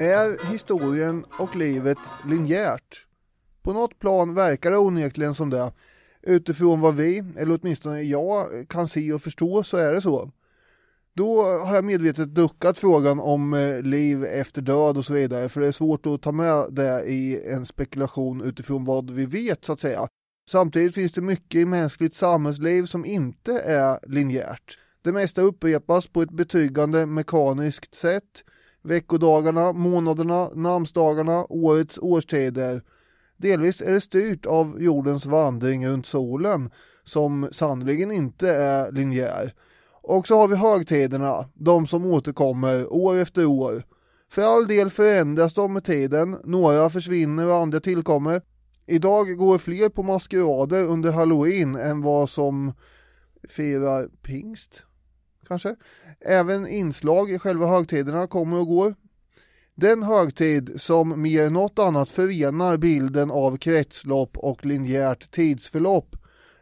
Är historien och livet linjärt? På något plan verkar det onekligen som det. Utifrån vad vi, eller åtminstone jag, kan se och förstå så är det så. Då har jag medvetet duckat frågan om eh, liv efter död och så vidare, för det är svårt att ta med det i en spekulation utifrån vad vi vet så att säga. Samtidigt finns det mycket i mänskligt samhällsliv som inte är linjärt. Det mesta upprepas på ett betryggande mekaniskt sätt. Veckodagarna, månaderna, namnsdagarna, årets årstider. Delvis är det styrt av jordens vandring runt solen, som sannoliken inte är linjär. Och så har vi högtiderna, de som återkommer år efter år. För all del förändras de med tiden, några försvinner och andra tillkommer. Idag går fler på maskerader under halloween än vad som firar pingst, kanske. Även inslag i själva högtiderna kommer och går. Den högtid som mer än något annat förenar bilden av kretslopp och linjärt tidsförlopp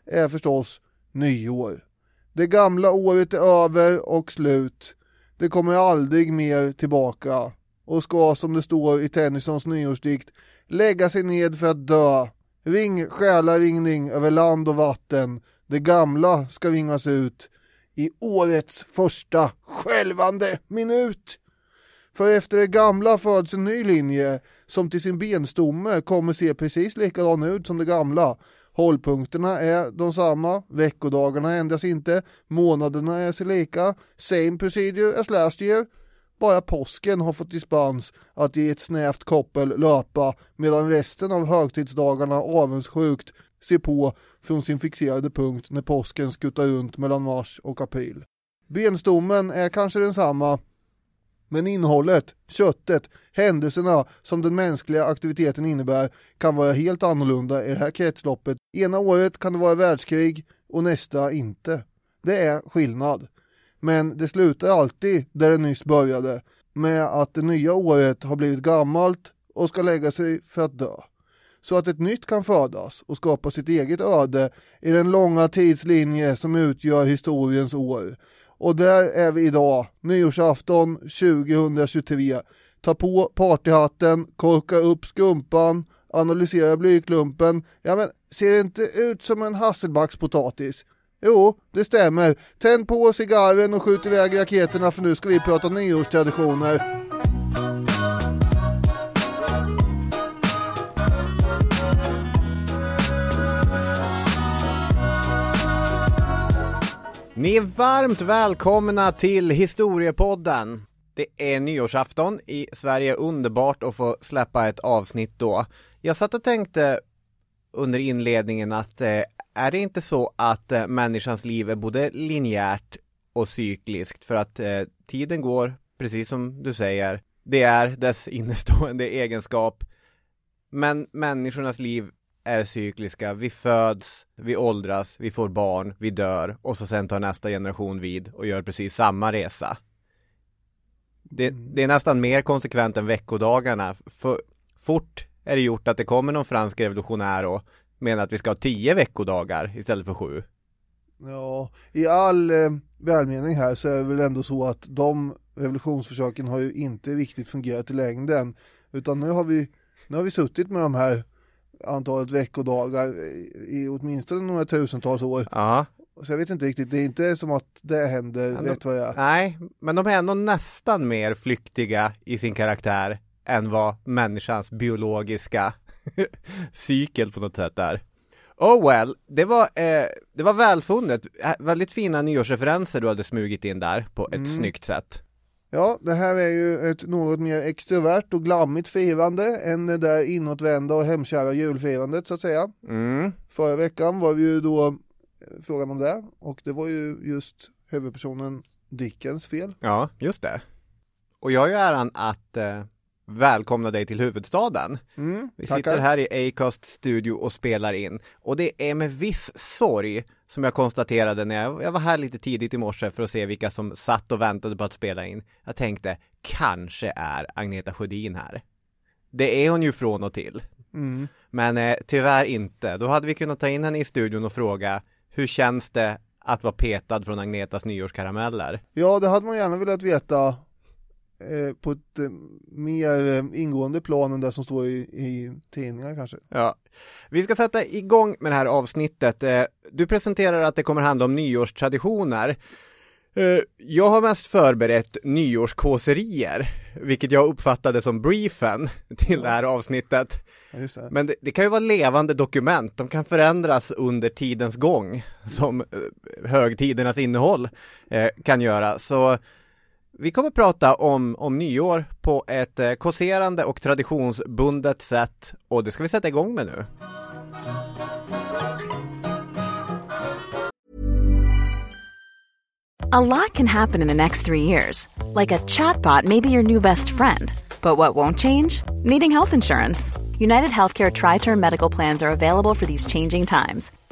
är förstås nyår. Det gamla året är över och slut. Det kommer aldrig mer tillbaka och ska som det står i Tennysons nyårsdikt lägga sig ned för att dö. Ring själaringning över land och vatten. Det gamla ska ringas ut i årets första skälvande minut. För efter det gamla föds en ny linje som till sin benstomme kommer se precis likadan ut som det gamla Hållpunkterna är de samma, veckodagarna ändras inte, månaderna är sig lika, same procedure as last year. Bara påsken har fått dispens att i ett snävt koppel löpa medan resten av högtidsdagarna avundsjukt ser på från sin fixerade punkt när påsken skuttar runt mellan mars och april. Benstommen är kanske densamma men innehållet, köttet, händelserna som den mänskliga aktiviteten innebär kan vara helt annorlunda i det här kretsloppet. Ena året kan det vara världskrig och nästa inte. Det är skillnad. Men det slutar alltid där det nyss började, med att det nya året har blivit gammalt och ska lägga sig för att dö. Så att ett nytt kan födas och skapa sitt eget öde i den långa tidslinje som utgör historiens år och där är vi idag, nyårsafton 2023. Ta på partyhatten, korka upp skumpan, analysera blyklumpen. Ja men, ser det inte ut som en hasselbackspotatis? Jo, det stämmer. Tänd på cigarren och skjut iväg raketerna för nu ska vi prata nyårstraditioner. Ni är varmt välkomna till Historiepodden. Det är nyårsafton i Sverige, underbart att få släppa ett avsnitt då. Jag satt och tänkte under inledningen att eh, är det inte så att eh, människans liv är både linjärt och cykliskt för att eh, tiden går, precis som du säger, det är dess innestående egenskap. Men människornas liv är cykliska. Vi föds, vi åldras, vi får barn, vi dör och så sen tar nästa generation vid och gör precis samma resa. Det, det är nästan mer konsekvent än veckodagarna. För fort är det gjort att det kommer någon fransk revolutionär och menar att vi ska ha tio veckodagar istället för sju. Ja, i all eh, välmening här så är det väl ändå så att de revolutionsförsöken har ju inte riktigt fungerat i längden. Utan nu har vi, nu har vi suttit med de här antalet veckodagar i åtminstone några tusentals år. Ja. Så jag vet inte riktigt, det är inte som att det händer Men rätt vad jag är. Nej, men de är ändå nästan mer flyktiga i sin karaktär än vad människans biologiska cykel på något sätt är. Oh well, det var, eh, det var välfunnet. Väldigt fina nyårsreferenser du hade smugit in där på ett Mm. snyggt sätt. Ja, det här är ju ett något mer extrovert och glammigt firande än det där inåtvända och hemkära julfirandet så att säga. Mm. Förra veckan var vi ju då eh, frågan om det och det var ju just huvudpersonen Dickens fel. Ja, just det. Och jag har ju äran att eh, välkomna dig till huvudstaden. Mm, Vi tackar. sitter här i Acast studio och spelar in. Och det är med viss sorg som jag konstaterade när jag, jag var här lite tidigt i morse för att se vilka som satt och väntade på att spela in. Jag tänkte, kanske är Agneta Sjödin här. Det är hon ju från och till. Mm. Men eh, tyvärr inte. Då hade vi kunnat ta in henne i studion och fråga, hur känns det att vara petad från Agnetas nyårskarameller? Ja, det hade man gärna velat veta eh, på ett eh, mer eh, ingående plan än det som står i, i tidningar kanske. Ja. Vi ska sätta igång med det här avsnittet. Eh, du presenterar att det kommer handla om nyårstraditioner. Jag har mest förberett nyårskåserier, vilket jag uppfattade som briefen till det här avsnittet. Ja, det. Men det, det kan ju vara levande dokument, de kan förändras under tidens gång, som högtidernas innehåll eh, kan göra. Så vi kommer prata om, om nyår på ett eh, kåserande och traditionsbundet sätt och det ska vi sätta igång med nu. A lot can happen in the next three years. Like a chatbot may be your new best friend. But what won't change? Needing health insurance. United Healthcare Tri Term Medical Plans are available for these changing times.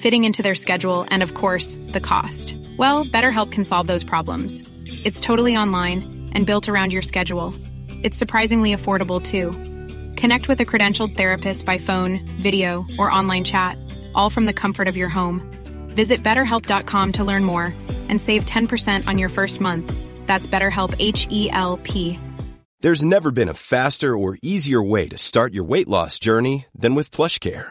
fitting into their schedule, and of course, the cost. Well, BetterHelp can solve those problems. It's totally online and built around your schedule. It's surprisingly affordable too. Connect with a credentialed therapist by phone, video, or online chat, all from the comfort of your home. Visit betterhelp.com to learn more and save 10% on your first month. That's BetterHelp H E L P. There's never been a faster or easier way to start your weight loss journey than with PlushCare.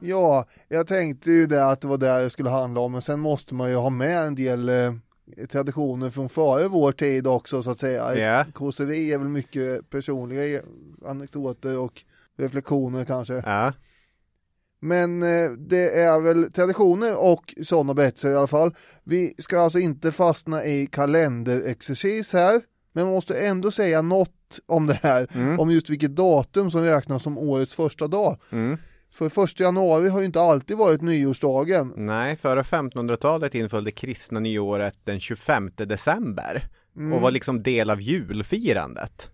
Ja, jag tänkte ju det att det var det det skulle handla om, men sen måste man ju ha med en del eh, traditioner från före vår tid också så att säga. Ett kåseri är väl mycket personliga anekdoter och reflektioner kanske. Ja, Men eh, det är väl traditioner och sådana berättelser i alla fall. Vi ska alltså inte fastna i kalenderexercis här, men man måste ändå säga något om det här, om just vilket datum som räknas som årets första dag. mm. För första januari har ju inte alltid varit nyårsdagen. nej, före 1500-talet inföll det kristna nyåret den 25 december och var liksom del av julfirandet.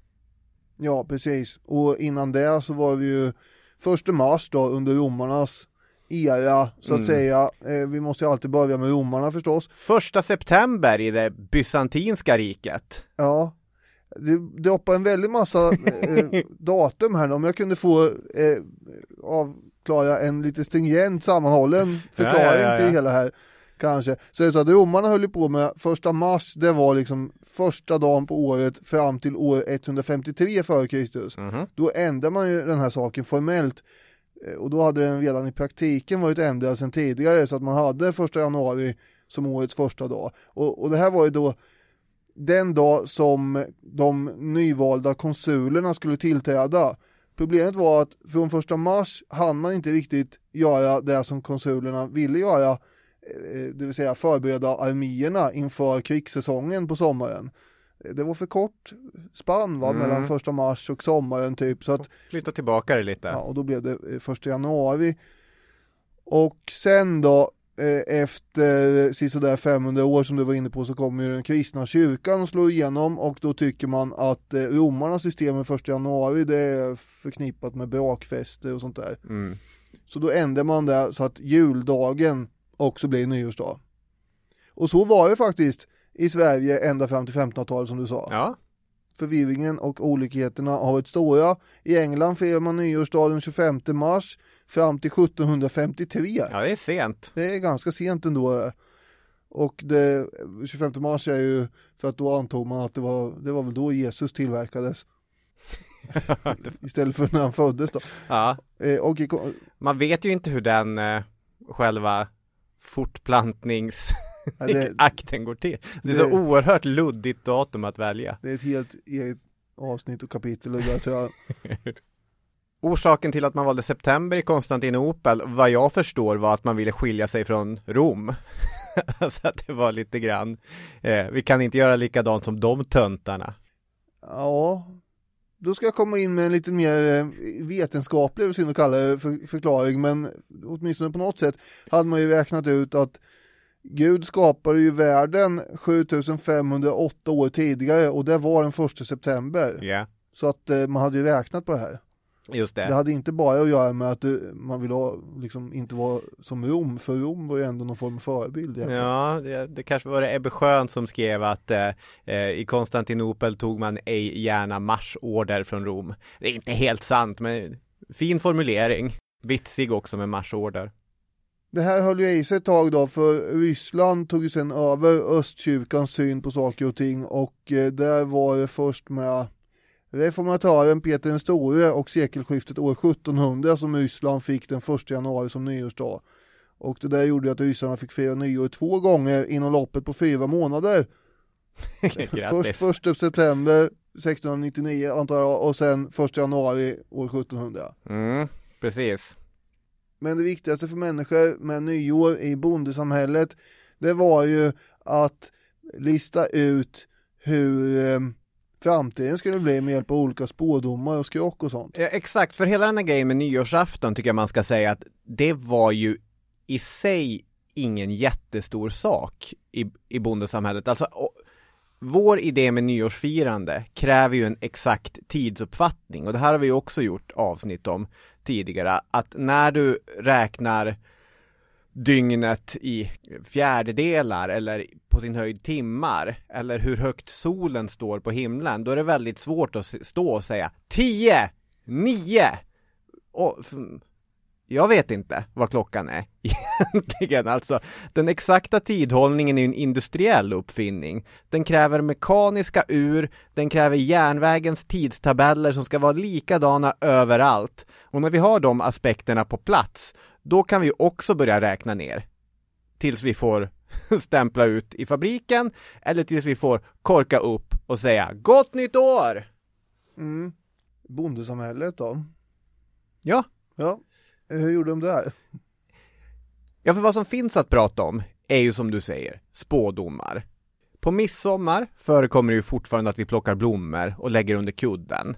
Ja, precis. Och innan det så var det ju första mars då under romarnas era, så att säga. Eh, vi måste ju alltid börja med romarna förstås. Första september i det bysantinska riket. Ja, det droppar en väldig massa eh, datum här. Om jag kunde få eh, avklara en lite stringent sammanhållen förklaring Ja, ja, ja, till det hela här kanske. Så är det så att romarna höll på med första mars, det var liksom första dagen på året fram till år 153 före Kristus. Mhm. Då ändrar man ju den här saken formellt Eh, och då hade den redan i praktiken varit ändrad sedan tidigare så att man hade första januari som årets första dag. Och, och det här var ju då den dag som de nyvalda konsulerna skulle tillträda. Problemet var att från första mars hann man inte riktigt göra det som konsulerna ville göra, eh, det vill säga förbereda arméerna inför krigssäsongen på sommaren. Eh, Det var för kort spann va, mellan första mars och sommaren typ, så att Flytta tillbaka det lite. Ja, och då blev det eh, första januari. Och sen då, eh, efter sisådär 500 år som du var inne på så kommer ju den kristna kyrkan och slår igenom och då tycker man att eh, romarnas system med första januari det är förknippat med brakfester och sånt där. Mm. Så då ändrar man det så att juldagen också blir nyårsdag. Och så var det faktiskt i Sverige ända fram till 1500-talet som du sa Ja, förvirringen och olikheterna har varit stora. I England firar man nyårsdagen den 25 mars fram till 1753. ja det är sent. Det är ganska sent ändå. Och det 25 mars är ju för att då antog man att det var, det var väl då Jesus tillverkades. Istället för när han föddes då. Ja, Eh, och i, man vet ju inte hur den eh, själva fortplantningsakten Ja, det- går till. Det är det- så oerhört luddigt datum att välja. det är ett helt eget avsnitt och kapitel och där tror jag. Orsaken till att man valde september i Konstantinopel, vad jag förstår, var att man ville skilja sig från Rom. så att det var lite grann, eh, vi kan inte göra likadant som de töntarna. Ja, då ska jag komma in med en lite mer eh, vetenskaplig, synd att kalla det, för, förklaring, men åtminstone på något sätt hade man ju räknat ut att Gud skapade ju världen 7508 år tidigare och det var den första september. Yeah. Så att eh, man hade ju räknat på det här. Just det. Det hade inte bara att göra med att det, man ville ha, liksom inte vara som Rom, för Rom var ju ändå någon form av förebild. egentligen. Ja, det, det kanske var det Ebbe Schön som skrev att eh, eh, i Konstantinopel tog man ej gärna marschorder från Rom. Det är inte helt sant, men fin formulering. Vitsig också med marschorder. Det här höll ju i sig ett tag då, för Ryssland tog ju sen över östkyrkans syn på saker och ting och eh, där var det först med reformatören Peter den store och sekelskiftet år 1700 som Ryssland fick den 1 januari som nyårsdag. Och det där gjorde att ryssarna fick fira nyår två gånger inom loppet på fyra månader. Först 1 september 1699 antar jag och sen 1 januari år 1700. Mm, precis. Men det viktigaste för människor med nyår i bondesamhället det var ju att lista ut hur framtiden ska skulle bli med hjälp av olika spådomar och skrock och sånt. Ja, exakt, för hela den här grejen med nyårsafton tycker jag man ska säga att det var ju i sig ingen jättestor sak i, i bondesamhället. Alltså, och, vår idé med nyårsfirande kräver ju en exakt tidsuppfattning och det här har vi också gjort avsnitt om tidigare, att när du räknar dygnet i fjärdedelar eller på sin höjd timmar eller hur högt solen står på himlen, då är det väldigt svårt att stå och säga 10, 9 och jag vet inte vad klockan är egentligen. Alltså, den exakta tidhållningen är en industriell uppfinning. Den kräver mekaniska ur, den kräver järnvägens tidstabeller som ska vara likadana överallt. Och när vi har de aspekterna på plats, då kan vi också börja räkna ner. Tills vi får stämpla ut i fabriken, eller tills vi får korka upp och säga Gott nytt år! Mm. Bondesamhället då? Ja, Ja, hur gjorde de där? Ja, för vad som finns att prata om är ju som du säger, spådomar. På midsommar förekommer det ju fortfarande att vi plockar blommor och lägger under kudden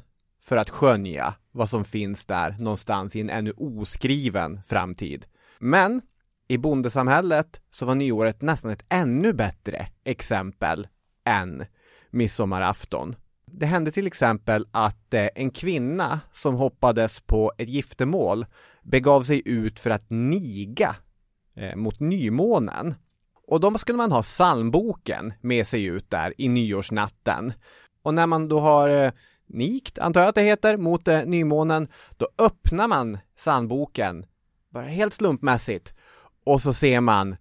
för att skönja vad som finns där någonstans i en ännu oskriven framtid. Men i bondesamhället så var nyåret nästan ett ännu bättre exempel än midsommarafton. Det hände till exempel att eh, en kvinna som hoppades på ett giftermål begav sig ut för att niga eh, mot nymånen. Och då skulle man ha psalmboken med sig ut där i nyårsnatten. Och när man då har eh, nikt, antar jag att det heter, mot eh, nymånen, då öppnar man psalmboken, bara helt slumpmässigt, och så ser man,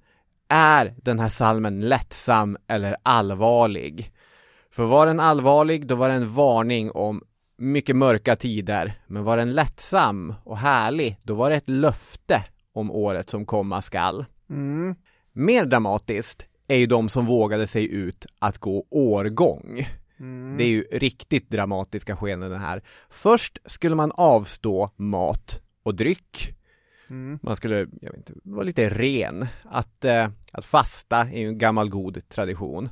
är den här salmen lättsam eller allvarlig? För var den allvarlig, då var det en varning om mycket mörka tider, men var den lättsam och härlig, då var det ett löfte om året som komma skall. Mm. Mer dramatiskt är ju de som vågade sig ut att gå årgång. Mm. Det är ju riktigt dramatiska skeenden här. Först skulle man avstå mat och dryck. Mm. Man skulle, jag vet inte, vara lite ren. Att, eh, att fasta är ju en gammal god tradition.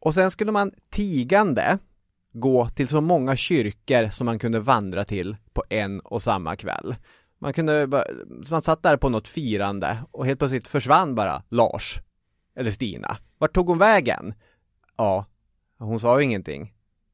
Och sen skulle man tigande gå till så många kyrkor som man kunde vandra till på en och samma kväll. Man kunde bara, man satt där på något firande och helt plötsligt försvann bara Lars. Eller Stina. Vart tog hon vägen? Ja, hon sa ju ingenting.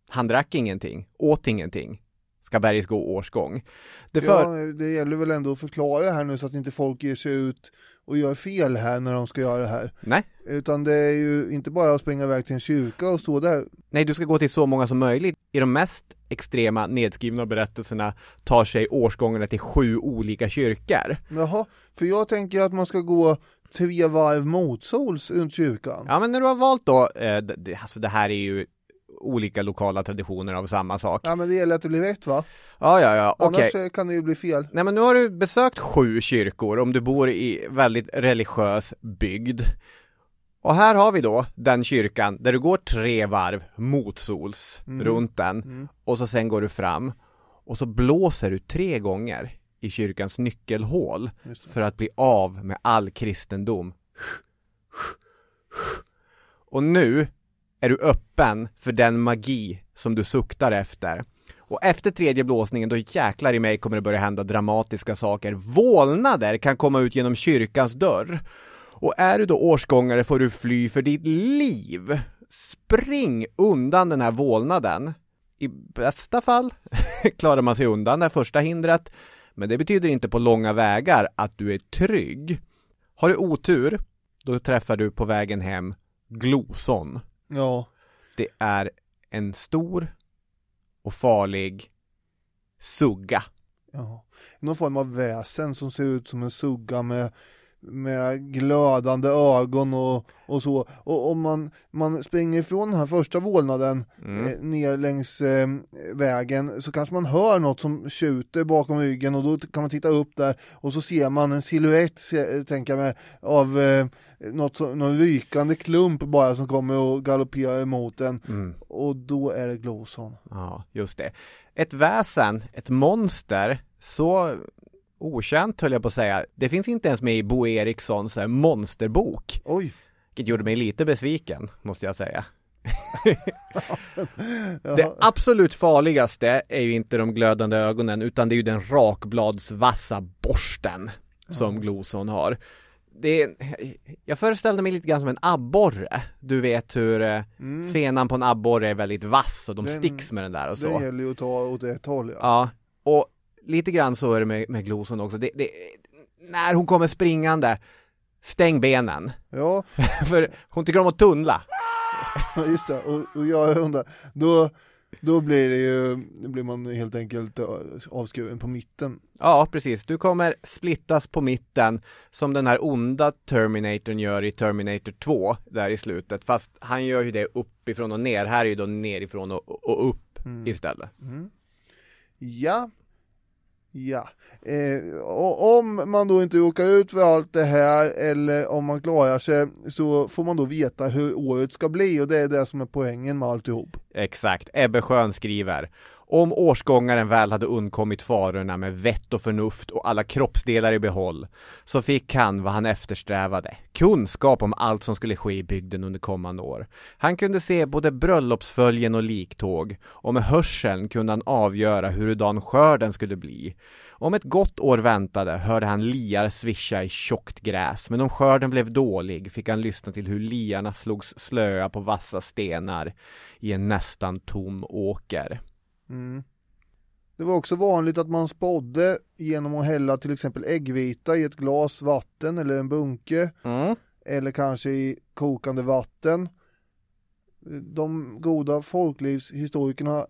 Han drack ingenting, åt ingenting. Ska Bergis gå årsgång. Det för... Ja, det gäller väl ändå att förklara här nu så att inte folk ger sig ut och gör fel här när de ska göra det här. Nej, Utan det är ju inte bara att springa iväg till en kyrka och stå där. nej, du ska gå till så många som möjligt. I de mest extrema nedskrivna berättelserna tar sig årsgångarna till sju olika kyrkor. Jaha, för jag tänker att man ska gå tre varv motsols runt kyrkan. Ja, men när du har valt då, eh, det, alltså det här är ju olika lokala traditioner av samma sak. Ja men det gäller att det blir rätt va? Ja, ja, ja, okej. Annars kan det ju bli fel. Nej men nu har du besökt sju kyrkor om du bor i väldigt religiös bygd. Och här har vi då den kyrkan där du går tre varv motsols runt den och så sen går du fram och så blåser du tre gånger i kyrkans nyckelhål för att bli av med all kristendom. Och nu är du öppen för den magi som du suktar efter. Och efter tredje blåsningen, då jäklar i mig kommer det börja hända dramatiska saker. Vålnader kan komma ut genom kyrkans dörr. Och är du då årsgångare får du fly för ditt liv. Spring undan den här vålnaden. I bästa fall klarar man sig undan det första hindret, men det betyder inte på långa vägar att du är trygg. Har du otur, då träffar du på vägen hem Gloson. Ja, Det är en stor och farlig sugga. ja. Någon form av väsen som ser ut som en sugga med, med glödande ögon och, och så. Och om man, man springer ifrån den här första vålnaden eh, ner längs eh, vägen så kanske man hör något som tjuter bakom ryggen och då kan man titta upp där och så ser man en silhuett, se- tänker jag mig, av eh, något som, någon rykande klump bara som kommer och galopperar emot en. Och då är det Gloson. Ja, just det. Ett väsen, ett monster, så okänt höll jag på att säga. Det finns inte ens med i Bo Erikssons här, monsterbok. Oj! Vilket gjorde mig lite besviken, måste jag säga. Det absolut farligaste är ju inte de glödande ögonen, utan det är ju den rakbladsvassa borsten som Gloson har. Det är, jag föreställde mig lite grann som en abborre. Du vet hur eh, fenan på en abborre är väldigt vass och de Den- sticks med den där och Det så. gäller ju att ta åt ett håll ja. Ja, och lite grann så är det med, med Gloson också. Det, det, när hon kommer springande, stäng benen. Ja, För hon tycker om att tunnla. just det. Och, och jag undrar, då, då blir det ju, då blir man helt enkelt eh, avskuren på mitten. Ja, precis. Du kommer splittas på mitten som den här onda Terminatorn gör i Terminator 2 där i slutet. Fast han gör ju det uppifrån och ner. Här är ju då nerifrån och, och upp istället. Ja, ja. Eh, och om man då inte råkar ut för allt det här eller om man klarar sig så får man då veta hur året ska bli och det är det som är poängen med alltihop. Exakt. Ebbe Schön skriver om årsgångaren väl hade undkommit farorna med vett och förnuft och alla kroppsdelar i behåll, så fick han vad han eftersträvade, kunskap om allt som skulle ske i bygden under kommande år. Han kunde se både bröllopsföljen och liktåg, och med hörseln kunde han avgöra hurudan skörden skulle bli. Om ett gott år väntade hörde han liar svischa i tjockt gräs, men om skörden blev dålig fick han lyssna till hur liarna slogs slöa på vassa stenar i en nästan tom åker. Det var också vanligt att man spådde genom att hälla till exempel äggvita i ett glas vatten eller en bunke Mm. eller kanske i kokande vatten. De goda folklivshistorikerna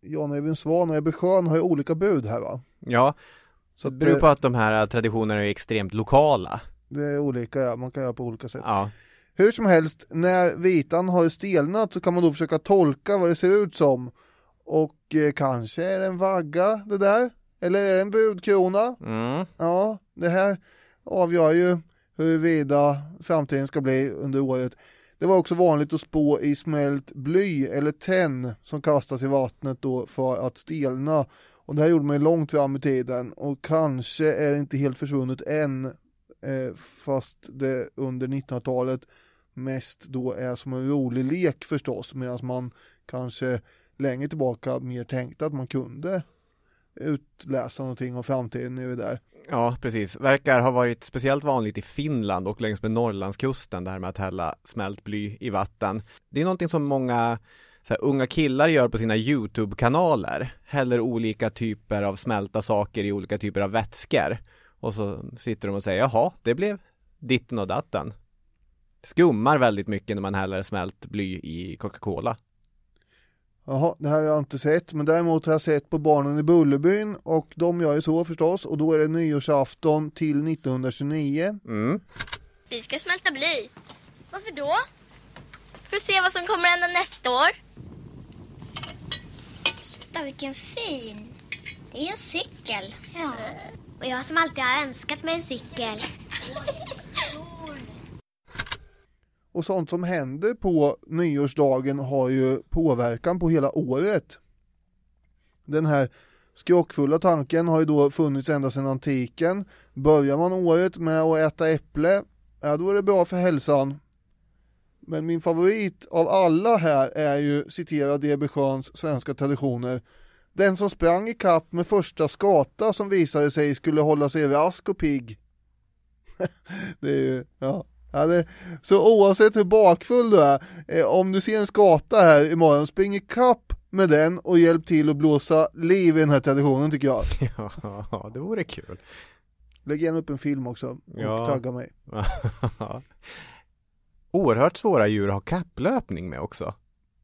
Jan-Evin Svan och Ebbe Schön har ju olika bud här va? Ja, Så det beror på att de här traditionerna är extremt lokala. det är olika, ja. man kan göra på olika sätt. Ja, Hur som helst, när vitan har stelnat så kan man då försöka tolka vad det ser ut som. Och eh, kanske är det en vagga det där? Eller är det en budkrona? mm. Ja, det här avgör ju huruvida framtiden ska bli under året. Det var också vanligt att spå i smält bly eller tenn som kastas i vattnet då för att stelna. Och det här gjorde man ju långt fram i tiden och kanske är det inte helt försvunnet än eh, fast det under 1900-talet mest då är som en rolig lek förstås medan man kanske längre tillbaka mer tänkte att man kunde utläsa någonting om framtiden nu där. ja, precis. Verkar ha varit speciellt vanligt i Finland och längs med Norrlandskusten, det här med att hälla smält bly i vatten. Det är någonting som många så här, unga killar gör på sina YouTube-kanaler. Häller olika typer av smälta saker i olika typer av vätskor. Och så sitter de och säger, jaha, det blev ditten och datten. Skummar väldigt mycket när man häller smält bly i Coca-Cola. Jaha, det här har jag inte sett, men däremot har jag sett på Barnen i Bullerbyn och de gör ju så förstås och då är det nyårsafton till 1929. Mm. Vi ska smälta bly. Varför då? För att se vad som kommer hända nästa år. Titta vilken fin. Det är en cykel. Ja. Och jag som alltid har önskat mig en cykel. och sånt som händer på nyårsdagen har ju påverkan på hela året. Den här skrockfulla tanken har ju då funnits ända sedan antiken. Börjar man året med att äta äpple, ja då är det bra för hälsan. Men min favorit av alla här är ju citera D.B. Sjöns svenska traditioner. Den som sprang i kapp med första skata som visade sig skulle hålla sig rask och pigg. det är ju, ja. Ja, det, så oavsett hur bakfull du är, eh, om du ser en skata här imorgon, spring i kapp med den och hjälp till att blåsa liv i den här traditionen tycker jag. Ja, det vore kul. Lägg gärna upp en film också och Ja. tagga mig. Oerhört svåra djur att ha kapplöpning med också.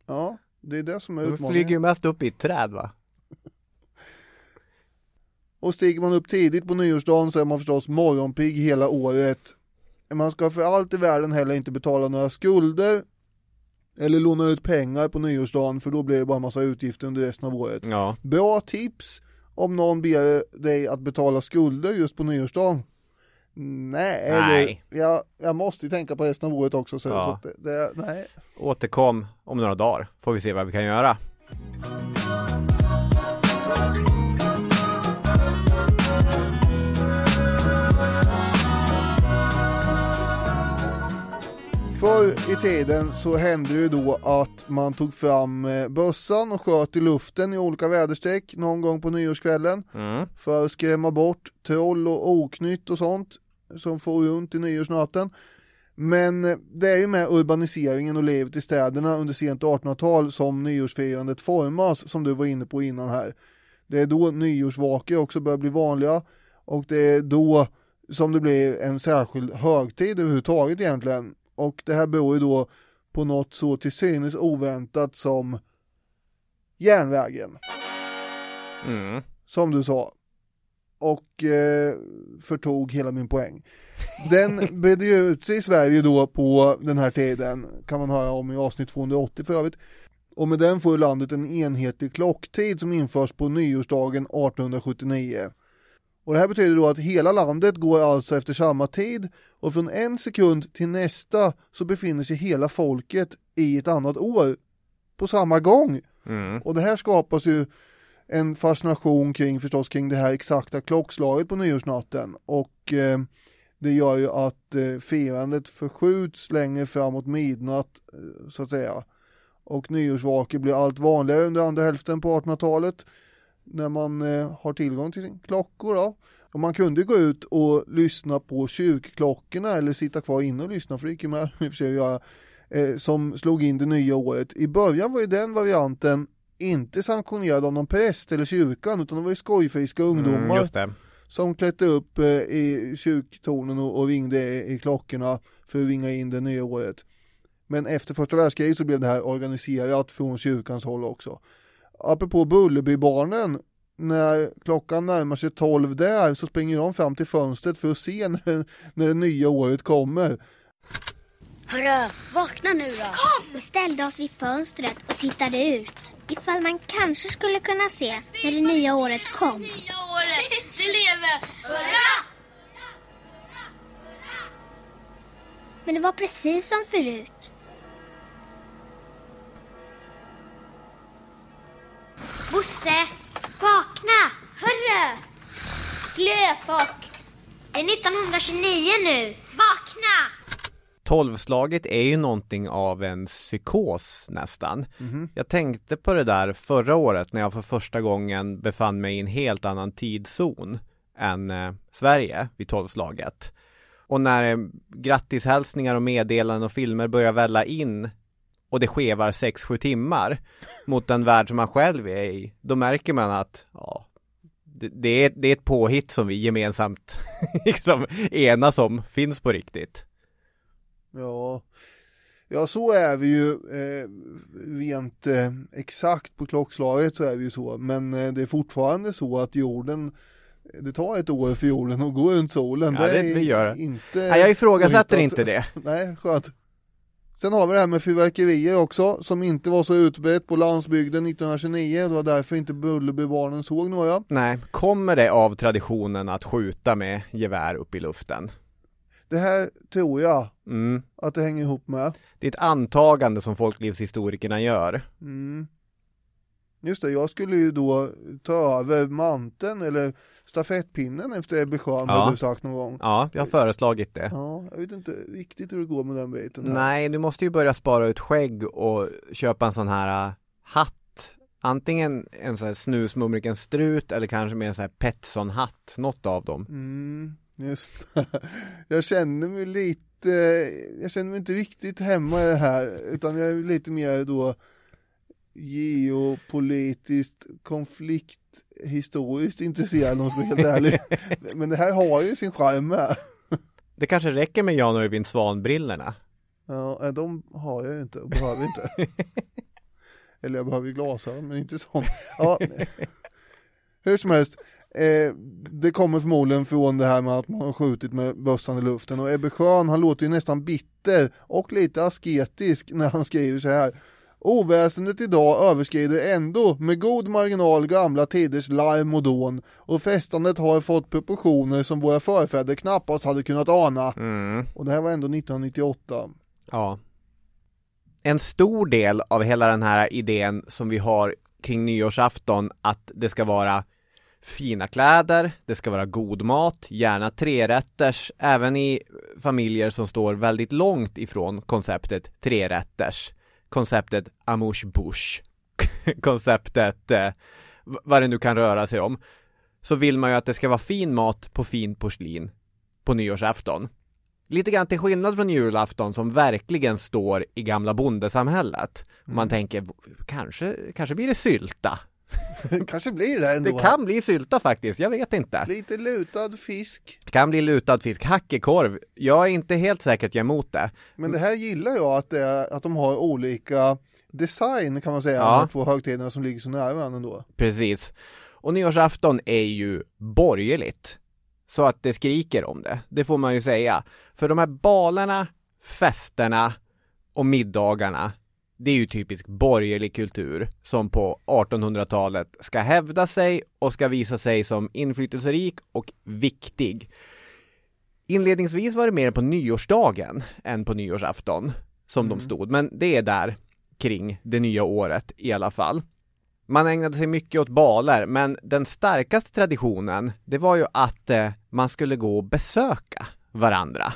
Ja, det är det som är De utmaningen. flyger ju mest upp i ett träd va? Och stiger man upp tidigt på nyårsdagen så är man förstås morgonpigg hela året. Man ska för allt i världen heller inte betala några skulder eller låna ut pengar på nyårsdagen för då blir det bara massa utgifter under resten av året. Ja. Bra tips om någon ber dig att betala skulder just på nyårsdagen. Nej, Nej. Det, jag, jag måste ju tänka på resten av året också. Så, Ja. så att det, det, nej. Återkom om några dagar, får vi se vad vi kan göra. Förr i tiden så hände det då att man tog fram eh, bössan och sköt i luften i olika väderstreck någon gång på nyårskvällen Mm. för att skrämma bort troll och oknytt och sånt som får runt i nyårsnatten. Men eh, det är ju med urbaniseringen och livet i städerna under sent 1800-tal som nyårsfirandet formas som du var inne på innan här. Det är då nyårsvakor också börjar bli vanliga och det är då som det blir en särskild högtid överhuvudtaget egentligen. Och det här beror ju då på något så till synes oväntat som järnvägen Mm. som du sa. Och eh, förtog hela min poäng. Den bredde ju ut sig i Sverige då på den här tiden, kan man höra om i avsnitt 280 för övrigt. Och med den får landet en enhetlig klocktid som införs på nyårsdagen 1879. Och det här betyder då att hela landet går alltså efter samma tid och från en sekund till nästa så befinner sig hela folket i ett annat år på samma gång. Mm. Och det här skapas ju en fascination kring förstås kring det här exakta klockslaget på nyårsnatten och eh, det gör ju att eh, firandet förskjuts längre framåt midnatt eh, så att säga. Och nyårsvakor blir allt vanligare under andra hälften på 1800-talet när man eh, har tillgång till sin klockor då. Och man kunde gå ut och lyssna på kyrkklockorna eller sitta kvar inne och lyssna för det gick ju med i och för sig göra eh, som slog in det nya året. I början var ju den varianten inte sanktionerad av någon präst eller kyrkan utan det var ju skojfriska ungdomar Mm, just det. som klättrade upp eh, i kyrktornen och, och ringde i, i klockorna för att ringa in det nya året. Men efter första världskriget så blev det här organiserat från kyrkans håll också. Apropå Bullerbybarnen, när klockan närmar sig 12 där så springer de fram till fönstret för att se när, när det nya året kommer. Hörru, vakna nu då. Kom! Vi ställde oss vid fönstret och tittade ut. Ifall man kanske skulle kunna se när det nya året kom. Nya året, det lever! Hurra! Men det var precis som förut. Bosse, vakna! Hörru! Slöfock! Det är 1929 nu. Vakna! Tolvslaget är ju någonting av en psykos nästan. Jag tänkte på det där förra året när jag för första gången befann mig i en helt annan tidszon än eh, Sverige vid tolvslaget. Och när eh, grattishälsningar och meddelanden och filmer börjar välla in och det skevar 6-7 timmar mot den värld som man själv är i, då märker man att ja, det, det, är, det är ett påhitt som vi gemensamt liksom enas om finns på riktigt. Ja, ja så är vi ju eh, rent eh, exakt på klockslaget så är vi ju så. Men eh, det är fortfarande så att jorden, det tar ett år för jorden att gå runt solen. Ja, det- är det gör det. inte Nej, jag ifrågasätter inte det. Nej, skönt. Sen har vi det här med fyrverkerier också som inte var så utbrett på landsbygden 1929. Det var därför inte Bullerbybarnen såg några. Nej, kommer det av traditionen att skjuta med gevär upp i luften? Det här tror jag Mm. att det hänger ihop med. Det är ett antagande som folklivshistorikerna gör. Mm. Just det, jag skulle ju då ta över manteln eller stafettpinnen efter Ebbe Schön, Ja. har du sagt någon gång. Ja, jag har föreslagit det. Ja, jag vet inte riktigt hur det går med den biten. här. Nej, du måste ju börja spara ut skägg och köpa en sån här äh, hatt. Antingen en sån här snusmumriken strut eller kanske mer en sån här Petson-hatt, något av dem. Mm, just Jag känner mig lite, jag känner mig inte riktigt hemma i det här, utan jag är lite mer då geopolitiskt konflikthistoriskt intresserad om jag ska vara helt ärlig. Men det här har ju sin charm med. Det kanske räcker med Jan Öjvind Svan-brillorna. Ja, de har jag ju inte och behöver inte. Eller jag behöver ju glasögon, men inte så. Ja, hur som helst. Eh, det kommer förmodligen från det här med att man har skjutit med bössan i luften och Ebbe Schön han låter ju nästan bitter och lite asketisk när han skriver så här. Oväsendet idag överskrider ändå med god marginal gamla tiders larm och dån och festandet har fått proportioner som våra förfäder knappast hade kunnat ana. Mm. Och det här var ändå 1998. Ja. En stor del av hela den här idén som vi har kring nyårsafton att det ska vara fina kläder, det ska vara god mat, gärna trerätters, även i familjer som står väldigt långt ifrån konceptet trerätters. Konceptet amouche bouche. konceptet eh, vad det nu kan röra sig om. Så vill man ju att det ska vara fin mat på fin porslin på nyårsafton. Lite grann till skillnad från julafton som verkligen står i gamla bondesamhället. Man tänker, kanske, kanske blir det sylta. Kanske blir det ändå. Det kan bli sylta faktiskt, jag vet inte. Lite lutad fisk. Kan bli lutad fisk, hackekorv. Jag är inte helt säker att jag är emot det. Men det här gillar jag att, det att de har olika design kan man säga, Ja. de två högtiderna som ligger så nära varandra ändå. Precis. Och nyårsafton är ju borgerligt. Så att det skriker om det. Det får man ju säga. För de här balerna, festerna och middagarna, det är ju typisk borgerlig kultur som på 1800-talet ska hävda sig och ska visa sig som inflytelserik och viktig. Inledningsvis var det mer på nyårsdagen än på nyårsafton som de stod, men det är där kring det nya året i alla fall. Man ägnade sig mycket åt baler, men den starkaste traditionen, det var ju att eh, man skulle gå och besöka varandra.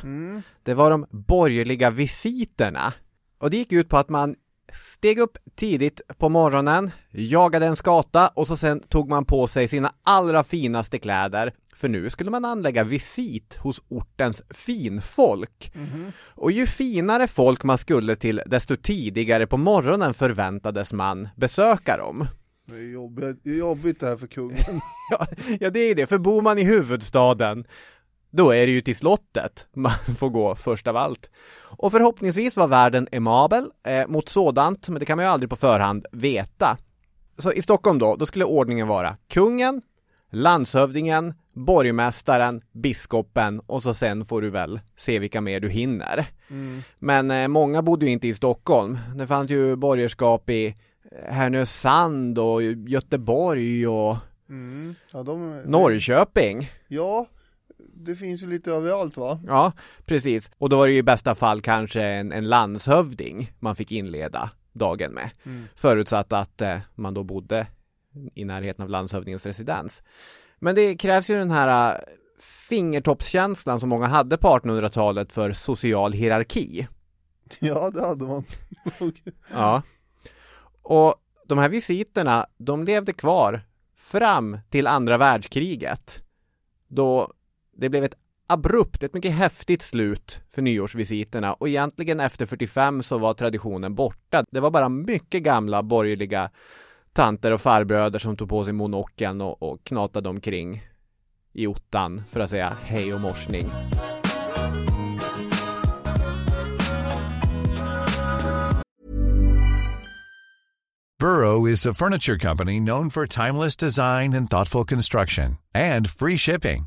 Det var de borgerliga visiterna. Och det gick ut på att man steg upp tidigt på morgonen, jagade en skata och så sen tog man på sig sina allra finaste kläder. För nu skulle man anlägga visit hos ortens finfolk. Och ju finare folk man skulle till, desto tidigare på morgonen förväntades man besöka dem. Det är jobbigt, det är jobbigt det här för kungen. Ja, ja, det är det, för bor man i huvudstaden då är det ju till slottet man får gå först av allt. Och förhoppningsvis var världen emabel eh, mot sådant, men det kan man ju aldrig på förhand veta. Så i Stockholm då, då skulle ordningen vara kungen, landshövdingen, borgmästaren, biskopen och så sen får du väl se vilka mer du hinner. Men eh, många bodde ju inte i Stockholm. Det fanns ju borgerskap i eh, Härnösand och Göteborg och Mm. Ja, de, Norrköping. Ja, det finns ju lite överallt va? Ja, precis. Och då var det ju i bästa fall kanske en, en landshövding man fick inleda dagen med. Förutsatt att eh, man då bodde i närheten av landshövdingens residens. Men det krävs ju den här eh, fingertoppskänslan som många hade på 1800-talet för social hierarki. Ja, det hade man. Ja. Och de här visiterna, de levde kvar fram till andra världskriget. Då det blev ett abrupt, ett mycket häftigt slut för nyårsvisiterna och egentligen efter 45 så var traditionen borta. Det var bara mycket gamla borgerliga tanter och farbröder som tog på sig monokeln och, och knatade omkring i ottan för att säga hej och morsning. Burrow is a furniture company known for timeless design and thoughtful construction and free shipping,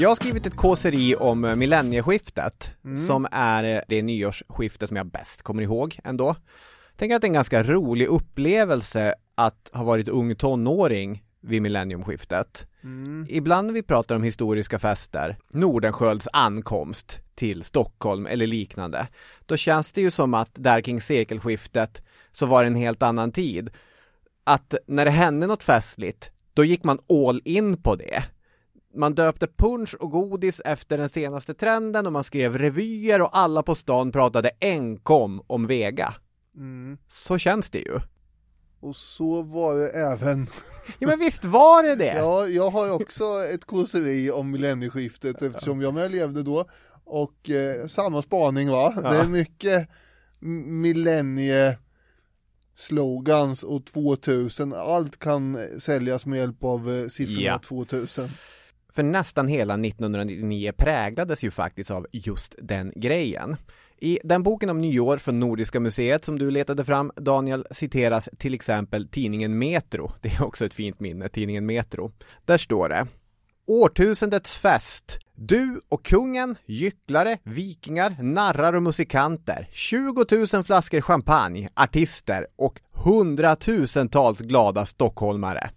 Jag har skrivit ett kåseri om eh, millennieskiftet, Mm. som är eh, det nyårsskifte som jag bäst kommer ihåg ändå. Tänker att det är en ganska rolig upplevelse att ha varit ung tonåring vid millenniumskiftet. Mm. Ibland när vi pratar om historiska fester, Nordenskölds ankomst till Stockholm eller liknande, då känns det ju som att där kring sekelskiftet så var det en helt annan tid. Att när det hände något festligt, då gick man all in på det. Man döpte punch och godis efter den senaste trenden och man skrev revyer och alla på stan pratade enkom om Vega. Mm. Så känns det ju. Och så var det även Ja men visst var det det? Ja, jag har också ett kåseri om millennieskiftet eftersom jag med levde då och eh, samma spaning va, Ja. det är mycket millennie slogans och 2000, allt kan säljas med hjälp av eh, siffrorna Ja. 2000. För nästan hela 1999 präglades ju faktiskt av just den grejen. I den boken om nyår från Nordiska museet som du letade fram, Daniel, citeras till exempel tidningen Metro. Det är också ett fint minne, tidningen Metro. Där står det Årtusendets fest. Du och kungen, gycklare, vikingar, narrar och musikanter, 20 000 flaskor champagne, artister och hundratusentals glada stockholmare.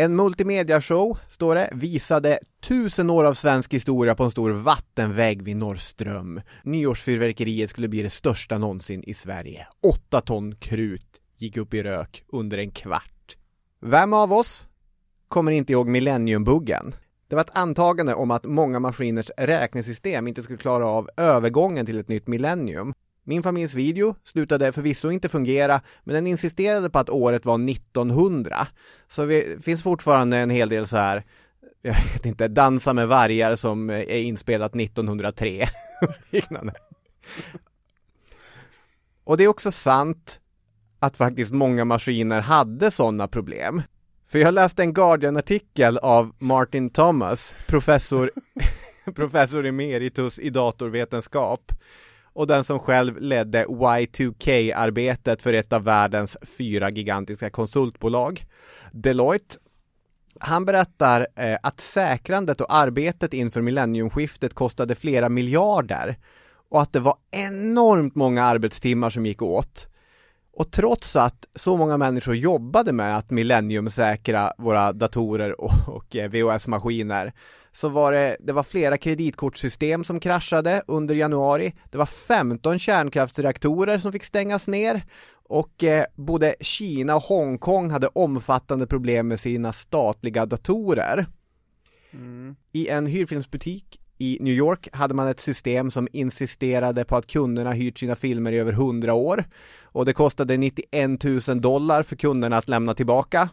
En multimediashow, står det, visade tusen år av svensk historia på en stor vattenvägg vid Norrström. Nyårsfyrverkeriet skulle bli det största någonsin i Sverige. Åtta ton krut gick upp i rök under en kvart. Vem av oss kommer inte ihåg millenniumbuggen? Det var ett antagande om att många maskiners räknesystem inte skulle klara av övergången till ett nytt millennium. Min familjs video slutade förvisso inte fungera, men den insisterade på att året var 1900. Så det finns fortfarande en hel del så här, jag vet inte, Dansa med vargar som är inspelat 1903 och liknande. Och det är också sant att faktiskt många maskiner hade sådana problem. För jag läste en Guardian-artikel av Martin Thomas, professor, professor emeritus i datorvetenskap och den som själv ledde Y2K-arbetet för ett av världens fyra gigantiska konsultbolag, Deloitte. Han berättar eh, att säkrandet och arbetet inför millenniumskiftet kostade flera miljarder och att det var enormt många arbetstimmar som gick åt. Och trots att så många människor jobbade med att millenniumsäkra våra datorer och, och eh, VHS-maskiner så var det, det var flera kreditkortssystem som kraschade under januari. Det var 15 kärnkraftsreaktorer som fick stängas ner och eh, både Kina och Hongkong hade omfattande problem med sina statliga datorer. I en hyrfilmsbutik i New York hade man ett system som insisterade på att kunderna hyrt sina filmer i över 100 år och det kostade 91 000 dollar för kunderna att lämna tillbaka.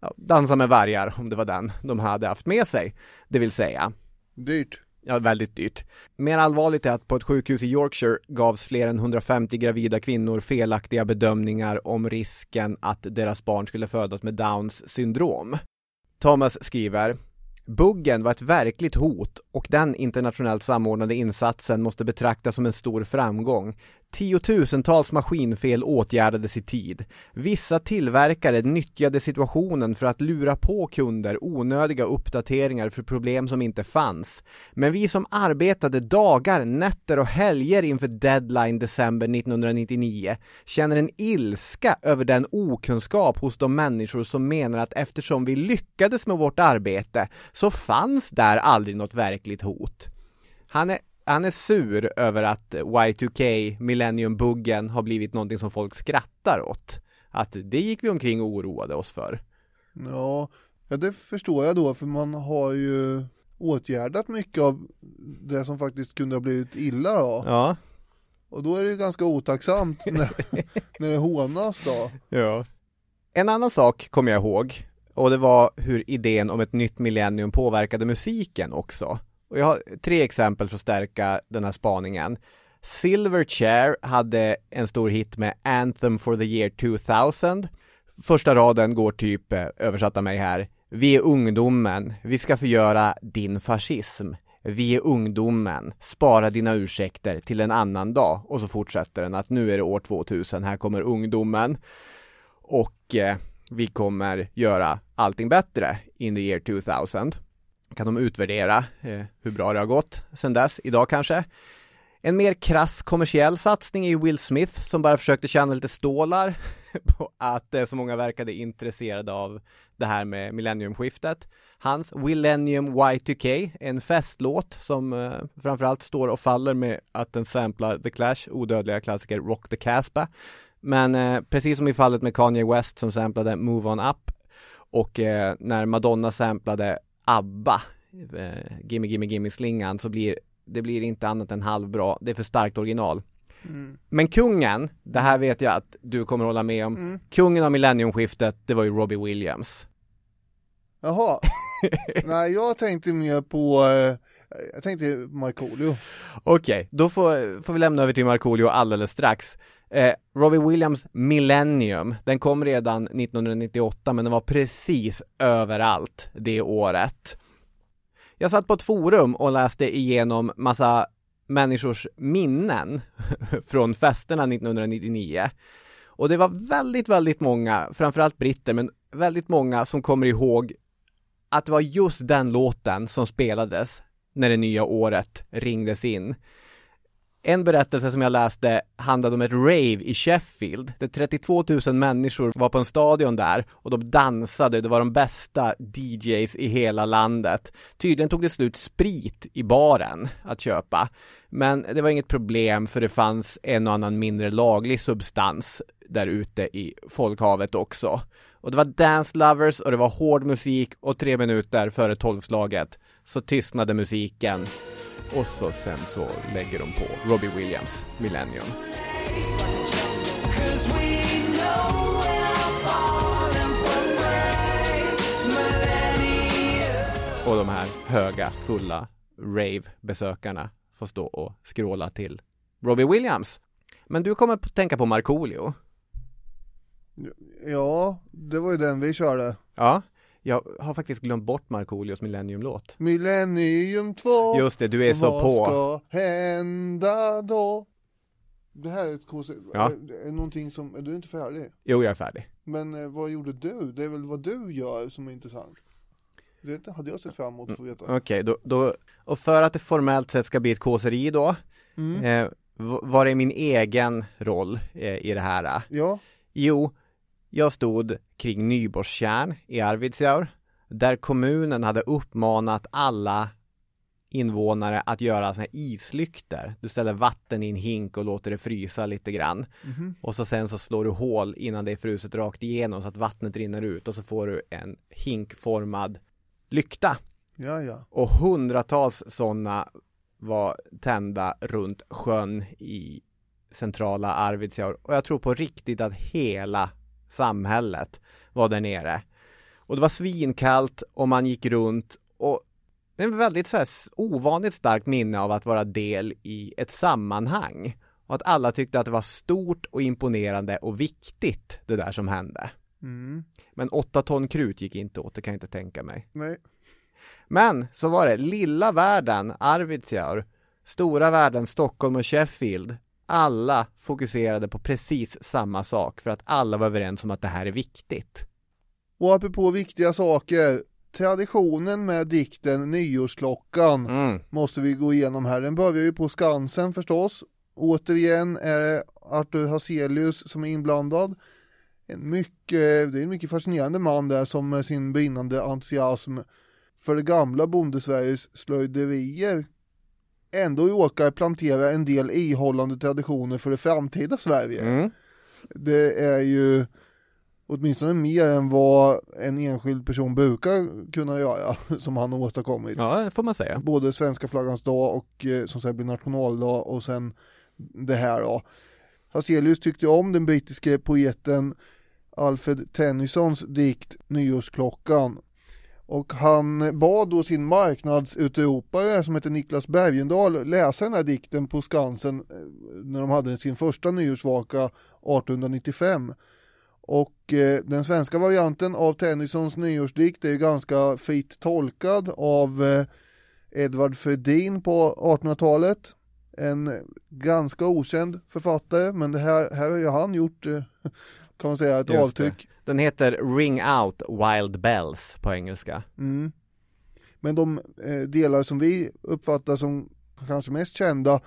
Ja, dansa med vargar, om det var den de hade haft med sig, det vill säga. Dyrt. Ja, väldigt dyrt. Mer allvarligt är att på ett sjukhus i Yorkshire gavs fler än 150 gravida kvinnor felaktiga bedömningar om risken att deras barn skulle födas med Downs syndrom. Thomas skriver Buggen var ett verkligt hot och den internationellt samordnade insatsen måste betraktas som en stor framgång. Tiotusentals maskinfel åtgärdades i tid. Vissa tillverkare nyttjade situationen för att lura på kunder onödiga uppdateringar för problem som inte fanns. Men vi som arbetade dagar, nätter och helger inför deadline december 1999 känner en ilska över den okunskap hos de människor som menar att eftersom vi lyckades med vårt arbete så fanns där aldrig något verkligt hot. Han är han är sur över att Y2K, Millennium-buggen, har blivit någonting som folk skrattar åt. Att det gick vi omkring och oroade oss för. Ja, ja det förstår jag då, för man har ju åtgärdat mycket av det som faktiskt kunde ha blivit illa då. Ja. Och då är det ju ganska otacksamt när, när det hånas då. Ja. En annan sak kommer jag ihåg, och det var hur idén om ett nytt millennium påverkade musiken också. Och jag har tre exempel för att stärka den här spaningen. Silverchair hade en stor hit med Anthem for the year 2000. Första raden går typ, eh, översatt av mig här, Vi är ungdomen, vi ska förgöra din fascism. Vi är ungdomen, spara dina ursäkter till en annan dag. Och så fortsätter den att nu är det år 2000, här kommer ungdomen. Och eh, vi kommer göra allting bättre in the year 2000 kan de utvärdera eh, hur bra det har gått sen dess, idag kanske. En mer krass kommersiell satsning är ju Will Smith som bara försökte tjäna lite stålar på att eh, så många verkade intresserade av det här med millenniumskiftet. Hans Millennium Y2K, en festlåt som eh, framförallt står och faller med att den samplar The Clash odödliga klassiker Rock the Casbah. Men eh, precis som i fallet med Kanye West som samplade Move On Up och eh, när Madonna samplade ABBA, eh, Gimme Gimme Gimme Slingan, så blir det blir inte annat än halvbra. Det är för starkt original. Mm. Men kungen, det här vet jag att du kommer hålla med om. Mm. Kungen av millenniumskiftet, det var ju Robbie Williams. Jaha. Nej, jag tänkte mer på eh, jag tänkte Markoolio. Okej, okay, då får, får vi lämna över till Markoolio alldeles strax. Eh, Robbie Williams Millennium, den kom redan 1998 men den var precis överallt det året. Jag satt på ett forum och läste igenom massa människors minnen från festerna 1999. Och det var väldigt, väldigt många, framförallt britter, men väldigt många som kommer ihåg att det var just den låten som spelades när det nya året ringdes in. En berättelse som jag läste handlade om ett rave i Sheffield, där 32 000 människor var på en stadion där och de dansade, det var de bästa DJs i hela landet. Tydligen tog det slut sprit i baren att köpa, men det var inget problem för det fanns en och annan mindre laglig substans där ute i folkhavet också. Och det var dance lovers och det var hård musik och tre minuter före tolvslaget så tystnade musiken och så sen så lägger de på Robbie Williams Millennium. Och de här höga, fulla rave-besökarna får stå och skråla till Robbie Williams. Men du kommer att tänka på Markoolio. Ja, det var ju den vi körde. Ja, jag har faktiskt glömt bort Markoolios Millennium-låt. Millennium 2 Just det, du är så på. Vad ska hända då? Det här är ett konstigt, ja. är, är någonting som, är du inte färdig? Jo, jag är färdig. Men eh, vad gjorde du? Det är väl vad du gör som är intressant? Det hade jag sett fram emot att få veta. Okej, okay, då, då, och för att det formellt sett ska bli ett kåseri då, mm. eh, vad är min egen roll eh, i det här? Ja. Jo, jag stod kring Nyborstjärn i Arvidsjaur där kommunen hade uppmanat alla invånare att göra såna här islykter. Du ställer vatten i en hink och låter det frysa lite grann. Mm -hmm. Och så sen så slår du hål innan det är fruset rakt igenom så att vattnet rinner ut och så får du en hinkformad lykta. Ja, ja. Och hundratals sådana var tända runt sjön i centrala Arvidsjaur. Och jag tror på riktigt att hela samhället var där nere. Och det var svinkallt och man gick runt och en väldigt så här, ovanligt starkt minne av att vara del i ett sammanhang. Och att alla tyckte att det var stort och imponerande och viktigt det där som hände. Mm. Men åtta ton krut gick inte åt, det kan jag inte tänka mig. Nej. Men så var det, lilla världen, Arvidsjaur, stora världen, Stockholm och Sheffield alla fokuserade på precis samma sak för att alla var överens om att det här är viktigt. Och apropå viktiga saker, traditionen med dikten Nyårsklockan Mm. måste vi gå igenom här. Den börjar ju på Skansen förstås. Återigen är det Arthur Hazelius som är inblandad. En mycket, det är en mycket fascinerande man där som med sin brinnande entusiasm för det gamla bondesveriges slöjderier ändå råkar plantera en del ihållande traditioner för det framtida Sverige. Mm. Det är ju åtminstone mer än vad en enskild person brukar kunna göra som han har åstadkommit. Ja, det får man säga. Både svenska flaggans dag och eh, som sen blir nationaldag och sen det här då. Hazelius tyckte om den brittiske poeten Alfred Tennysons dikt Nyårsklockan och han bad då sin marknadsutropare som heter Niklas Bergendahl läsa den här dikten på Skansen eh, när de hade sin första nyårsvaka 1895. Och eh, den svenska varianten av Tennysons nyårsdikt är ganska fritt tolkad av eh, Edvard Fredin på 1800-talet. En ganska okänd författare, men det här, här har ju han gjort, eh, kan man säga, ett Just avtryck. Den heter Ring Out Wild Bells på engelska. Mm. Men de eh, delar som vi uppfattar som kanske mest kända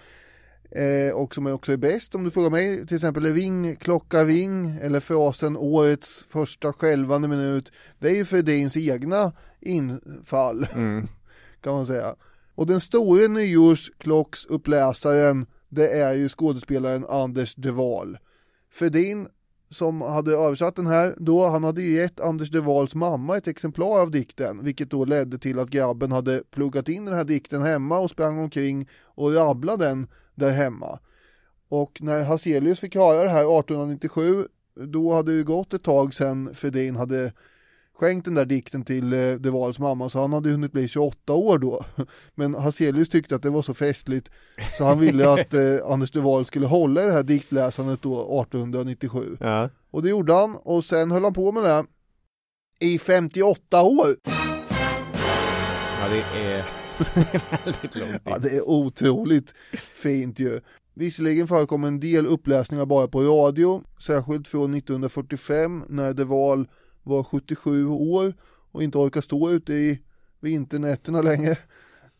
eh, och som också är bäst om du frågar mig, till exempel Ring, klocka ring eller frasen årets första skälvande minut. Det är ju Fredins egna infall Mm. kan man säga. Och den store nyårsklocksuppläsaren det är ju skådespelaren Anders De Waal. Fredin som hade översatt den här då, han hade ju gett Anders De Waals mamma ett exemplar av dikten, vilket då ledde till att grabben hade pluggat in den här dikten hemma och sprang omkring och rabblade den där hemma. Och när Hazelius fick höra det här 1897, då hade det gått ett tag sedan Fredin hade skänkt den där dikten till eh, De Waals mamma, så han hade hunnit bli 28 år då. Men Hazelius tyckte att det var så festligt, så han ville att eh, Anders De Waal skulle hålla i det här diktläsandet då 1897. Ja. Och det gjorde han, och sen höll han på med det i 58 år. Ja, det är väldigt lång tid. Ja, det är otroligt fint ju. Visserligen förekom en del uppläsningar bara på radio, särskilt från 1945 när De Waal var 77 år och inte orkar stå ute i vinternätterna längre.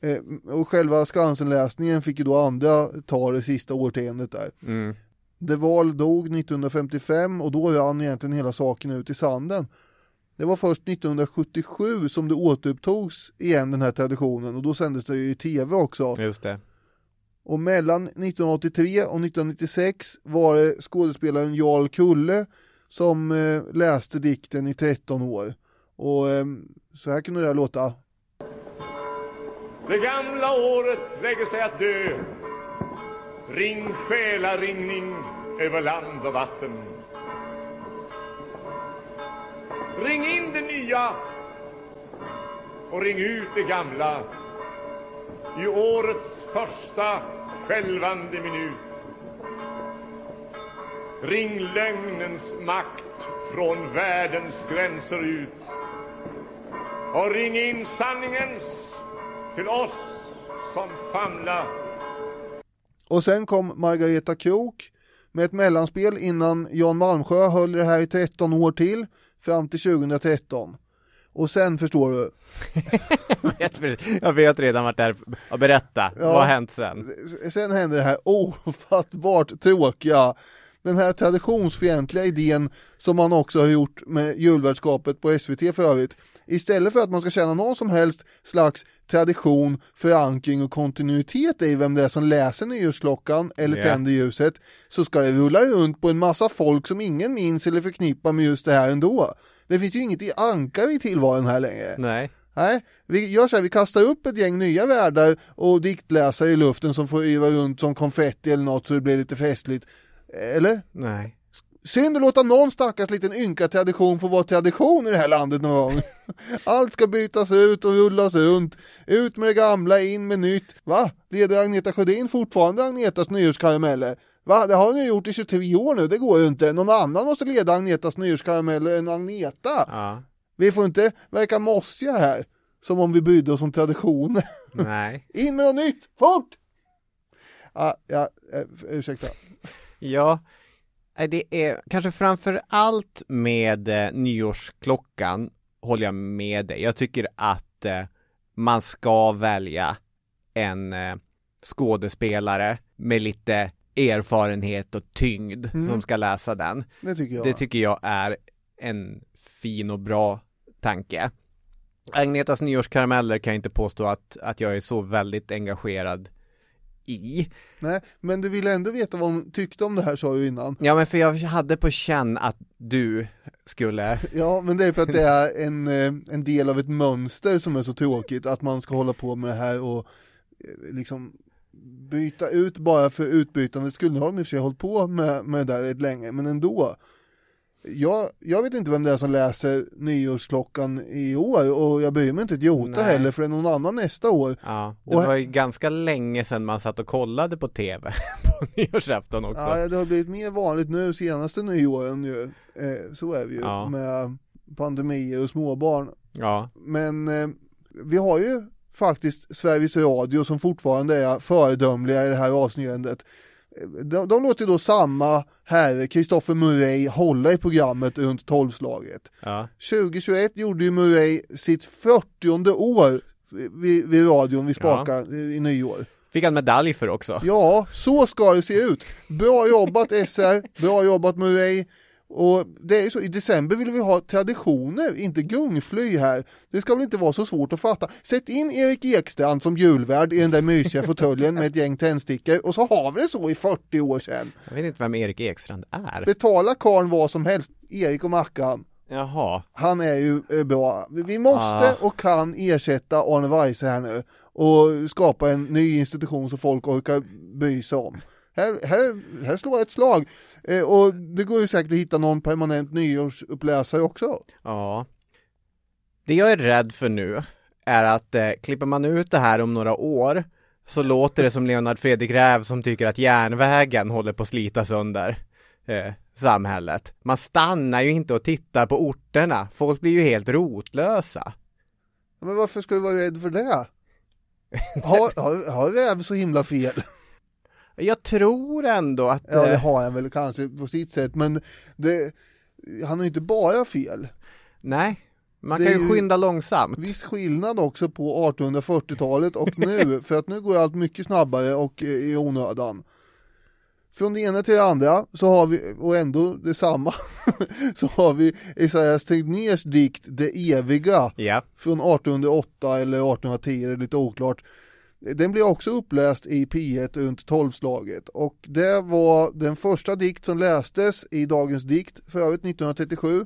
Eh, och själva Skansenläsningen fick ju då andra ta det sista årtiondet där. Mm. De Waal dog 1955 och då rann egentligen hela saken ut i sanden. Det var först 1977 som det återupptogs igen den här traditionen och då sändes det ju i tv också. Just det. Och mellan 1983 och 1996 var det skådespelaren Jarl Kulle som eh, läste dikten i 13 år. Och eh, så här kunde det här låta. Det gamla året lägger sig att dö Ring själaringning över land och vatten Ring in det nya och ring ut det gamla i årets första skälvande minut. Ring lögnens makt från världens gränser ut och ring in sanningens till oss som famla. Och sen kom Margareta Krok med ett mellanspel innan Jan Malmsjö höll det här i 13 år till fram till 2013. Och sen förstår du, Jag vet redan vart det är. Ja, berätta, Ja. vad har hänt sen? sen händer det här ofattbart tråkiga, den här traditionsfientliga idén som man också har gjort med julvärdskapet på SVT för övrigt. Istället för att man ska känna någon som helst slags tradition, förankring och kontinuitet i vem det är som läser nyårsklockan eller Ja. tänder ljuset, så ska det rulla runt på en massa folk som ingen minns eller förknippar med just det här ändå. Det finns ju inget i ankare i tillvaron här längre. Nej. Nej, vi gör så här, vi kastar upp ett gäng nya världar och diktläsare i luften som får yva runt som konfetti eller något så det blir lite festligt. Eller? Nej. Synd att låta någon stackars liten ynka tradition få vara tradition i det här landet någon gång. Allt ska bytas ut och rullas runt. Ut med det gamla, in med nytt. Va? Leder Agneta Sjödin fortfarande Agnetas nyårskarameller? Va? Det har hon ju gjort i 23 år nu, det går ju inte. Någon annan måste leda Agnetas nyårskarameller än Agneta. Ja. Vi får inte verka mossiga här. Som om vi brydde oss om traditioner. Nej. In med något nytt, fort! Ah, ja, eh, ursäkta. Ja, eh, det är kanske framför allt med eh, nyårsklockan håller jag med dig. Jag tycker att eh, man ska välja en eh, skådespelare med lite erfarenhet och tyngd Mm. som ska läsa den. Det tycker jag. Det tycker jag är en fin och bra tanke. Agnetas nyårskarameller kan jag inte påstå att, att jag är så väldigt engagerad i. Nej, men du ville ändå veta vad hon tyckte om det här sa ju innan. Ja men för jag hade på känn att du skulle Ja, men det är för att det är en, eh, en del av ett mönster som är så tråkigt, att man ska hålla på med det här och eh, liksom byta ut bara för utbytande skull. Nu har de i och för sig hållit på med, med det där rätt länge, men ändå. Jag, jag vet inte vem det är som läser nyårsklockan i år och jag bryr mig inte ett jota Nej. heller för det är någon annan nästa år. Ja, det Och- var ju ganska länge sedan man satt och kollade på tv på nyårsafton också. Ja, det har blivit mer vanligt nu senaste nyåren ju. Eh, så är det ju Ja. med pandemier och småbarn. Ja, Men eh, vi har ju faktiskt Sveriges Radio som fortfarande är föredömliga i det här avsnittet. De, de låter då samma herre, Kristoffer Murray, hålla i programmet runt tolvslaget. ja, 2021 gjorde ju Murray sitt 40 år vid, vid radion vid Spaka i nyår. fick han medalj för också. Ja, så ska det se ut. Bra jobbat SR, bra jobbat Murray. Och det är ju så, i december vill vi ha traditioner, inte gungfly här. Det ska väl inte vara så svårt att fatta. Sätt in Erik Ekstrand som julvärd i den där mysiga fåtöljen med ett gäng tändstickor och så har vi det så i 40 år sedan. Jag vet inte vem Erik Ekstrand är. Betala karln vad som helst, Erik och Mackan. Jaha, Han är ju eh, bra. Vi måste Ah. och kan ersätta Arne Weise här nu och skapa en ny institution som folk orkar bry sig om. Här, här, här slår ett slag. Eh, och det går ju säkert att hitta någon permanent nyårsuppläsare också. ja. Det jag är rädd för nu är att eh, klipper man ut det här om några år så låter det som Leonard Fredrik Räv som tycker att järnvägen håller på att slita sönder eh, samhället. Man stannar ju inte och tittar på orterna. Folk blir ju helt rotlösa. Men varför ska du vara rädd för det? Har, har, har Räv så himla fel? Jag tror ändå att... Ja det eh, har han väl kanske på sitt sätt men det, han har ju inte bara fel. Nej, man Det kan ju- skynda långsamt. Viss skillnad också på 1840-talet och nu, för att nu går allt mycket snabbare och eh, i onödan. Från det ena till det andra så har vi, och ändå detsamma, så har vi Esaias Tegnérs dikt Det eviga Ja, från 1808 eller 1810, det är lite oklart. Den blir också uppläst i P1 runt tolvslaget och det var den första dikt som lästes i Dagens dikt för övrigt 1937.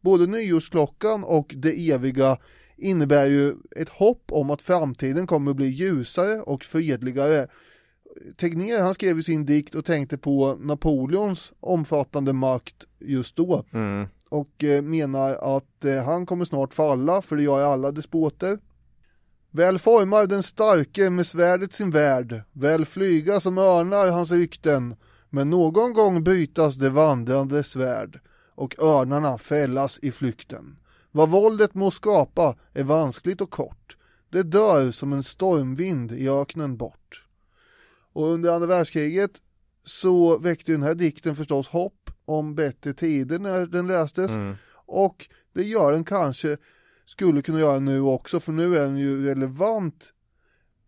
Både nyårsklockan och det eviga innebär ju ett hopp om att framtiden kommer att bli ljusare och fredligare. Tegnér han skrev i sin dikt och tänkte på Napoleons omfattande makt just då mm. och eh, menar att eh, han kommer snart falla för det gör alla despoter. Väl formar den starke med svärdet sin värld, väl flyga som örnar hans rykten, men någon gång bytas det vandrande svärd och örnarna fällas i flykten. Vad våldet må skapa är vanskligt och kort, det dör som en stormvind i öknen bort. Och under andra världskriget så väckte den här dikten förstås hopp om bättre tider när den lästes Mm. och det gör den kanske skulle kunna göra nu också för nu är den ju relevant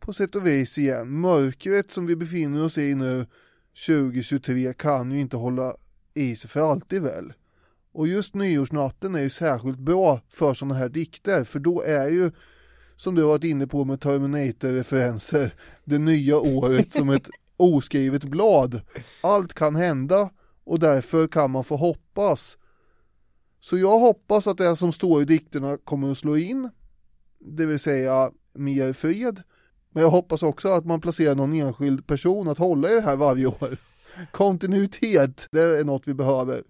på sätt och vis igen. Mörkret som vi befinner oss i nu 2023 kan ju inte hålla i sig för alltid väl. Och just nyårsnatten är ju särskilt bra för sådana här dikter för då är ju som du har varit inne på med Terminator-referenser det nya året som ett oskrivet blad. Allt kan hända och därför kan man få hoppas. Så jag hoppas att det som står i dikterna kommer att slå in, det vill säga mer fred. Men jag hoppas också att man placerar någon enskild person att hålla i det här varje år. Kontinuitet, det är något vi behöver.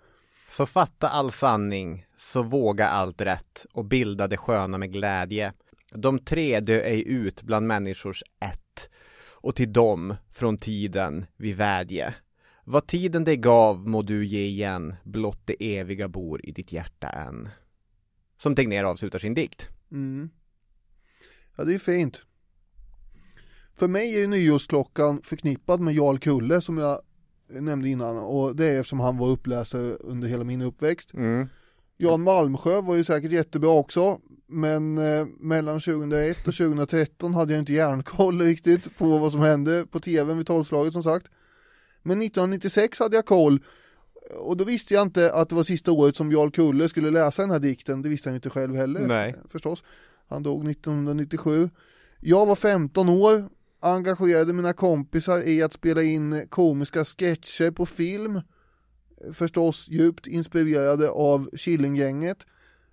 Så fatta all sanning, så våga allt rätt och bilda det sköna med glädje. De tre dö ej ut bland människors ett och till dem från tiden vi vädje. Vad tiden det gav må du ge igen, blott det eviga bor i ditt hjärta än. Som Tegnér avslutar sin dikt. Mm. Ja, det är fint. För mig är ju nyårsklockan förknippad med Jarl Kulle som jag nämnde innan och det är eftersom han var uppläsare under hela min uppväxt. Mm. Jan Malmsjö var ju säkert jättebra också men eh, mellan 2001 och 2013 hade jag inte järnkoll riktigt på vad som hände på tvn vid tolvslaget som sagt. Men 1996 hade jag koll och då visste jag inte att det var sista året som Jarl Kulle skulle läsa den här dikten, det visste han inte själv heller Nej. förstås. Han dog 1997. Jag var 15 år, engagerade mina kompisar i att spela in komiska sketcher på film. Förstås djupt inspirerade av Killinggänget.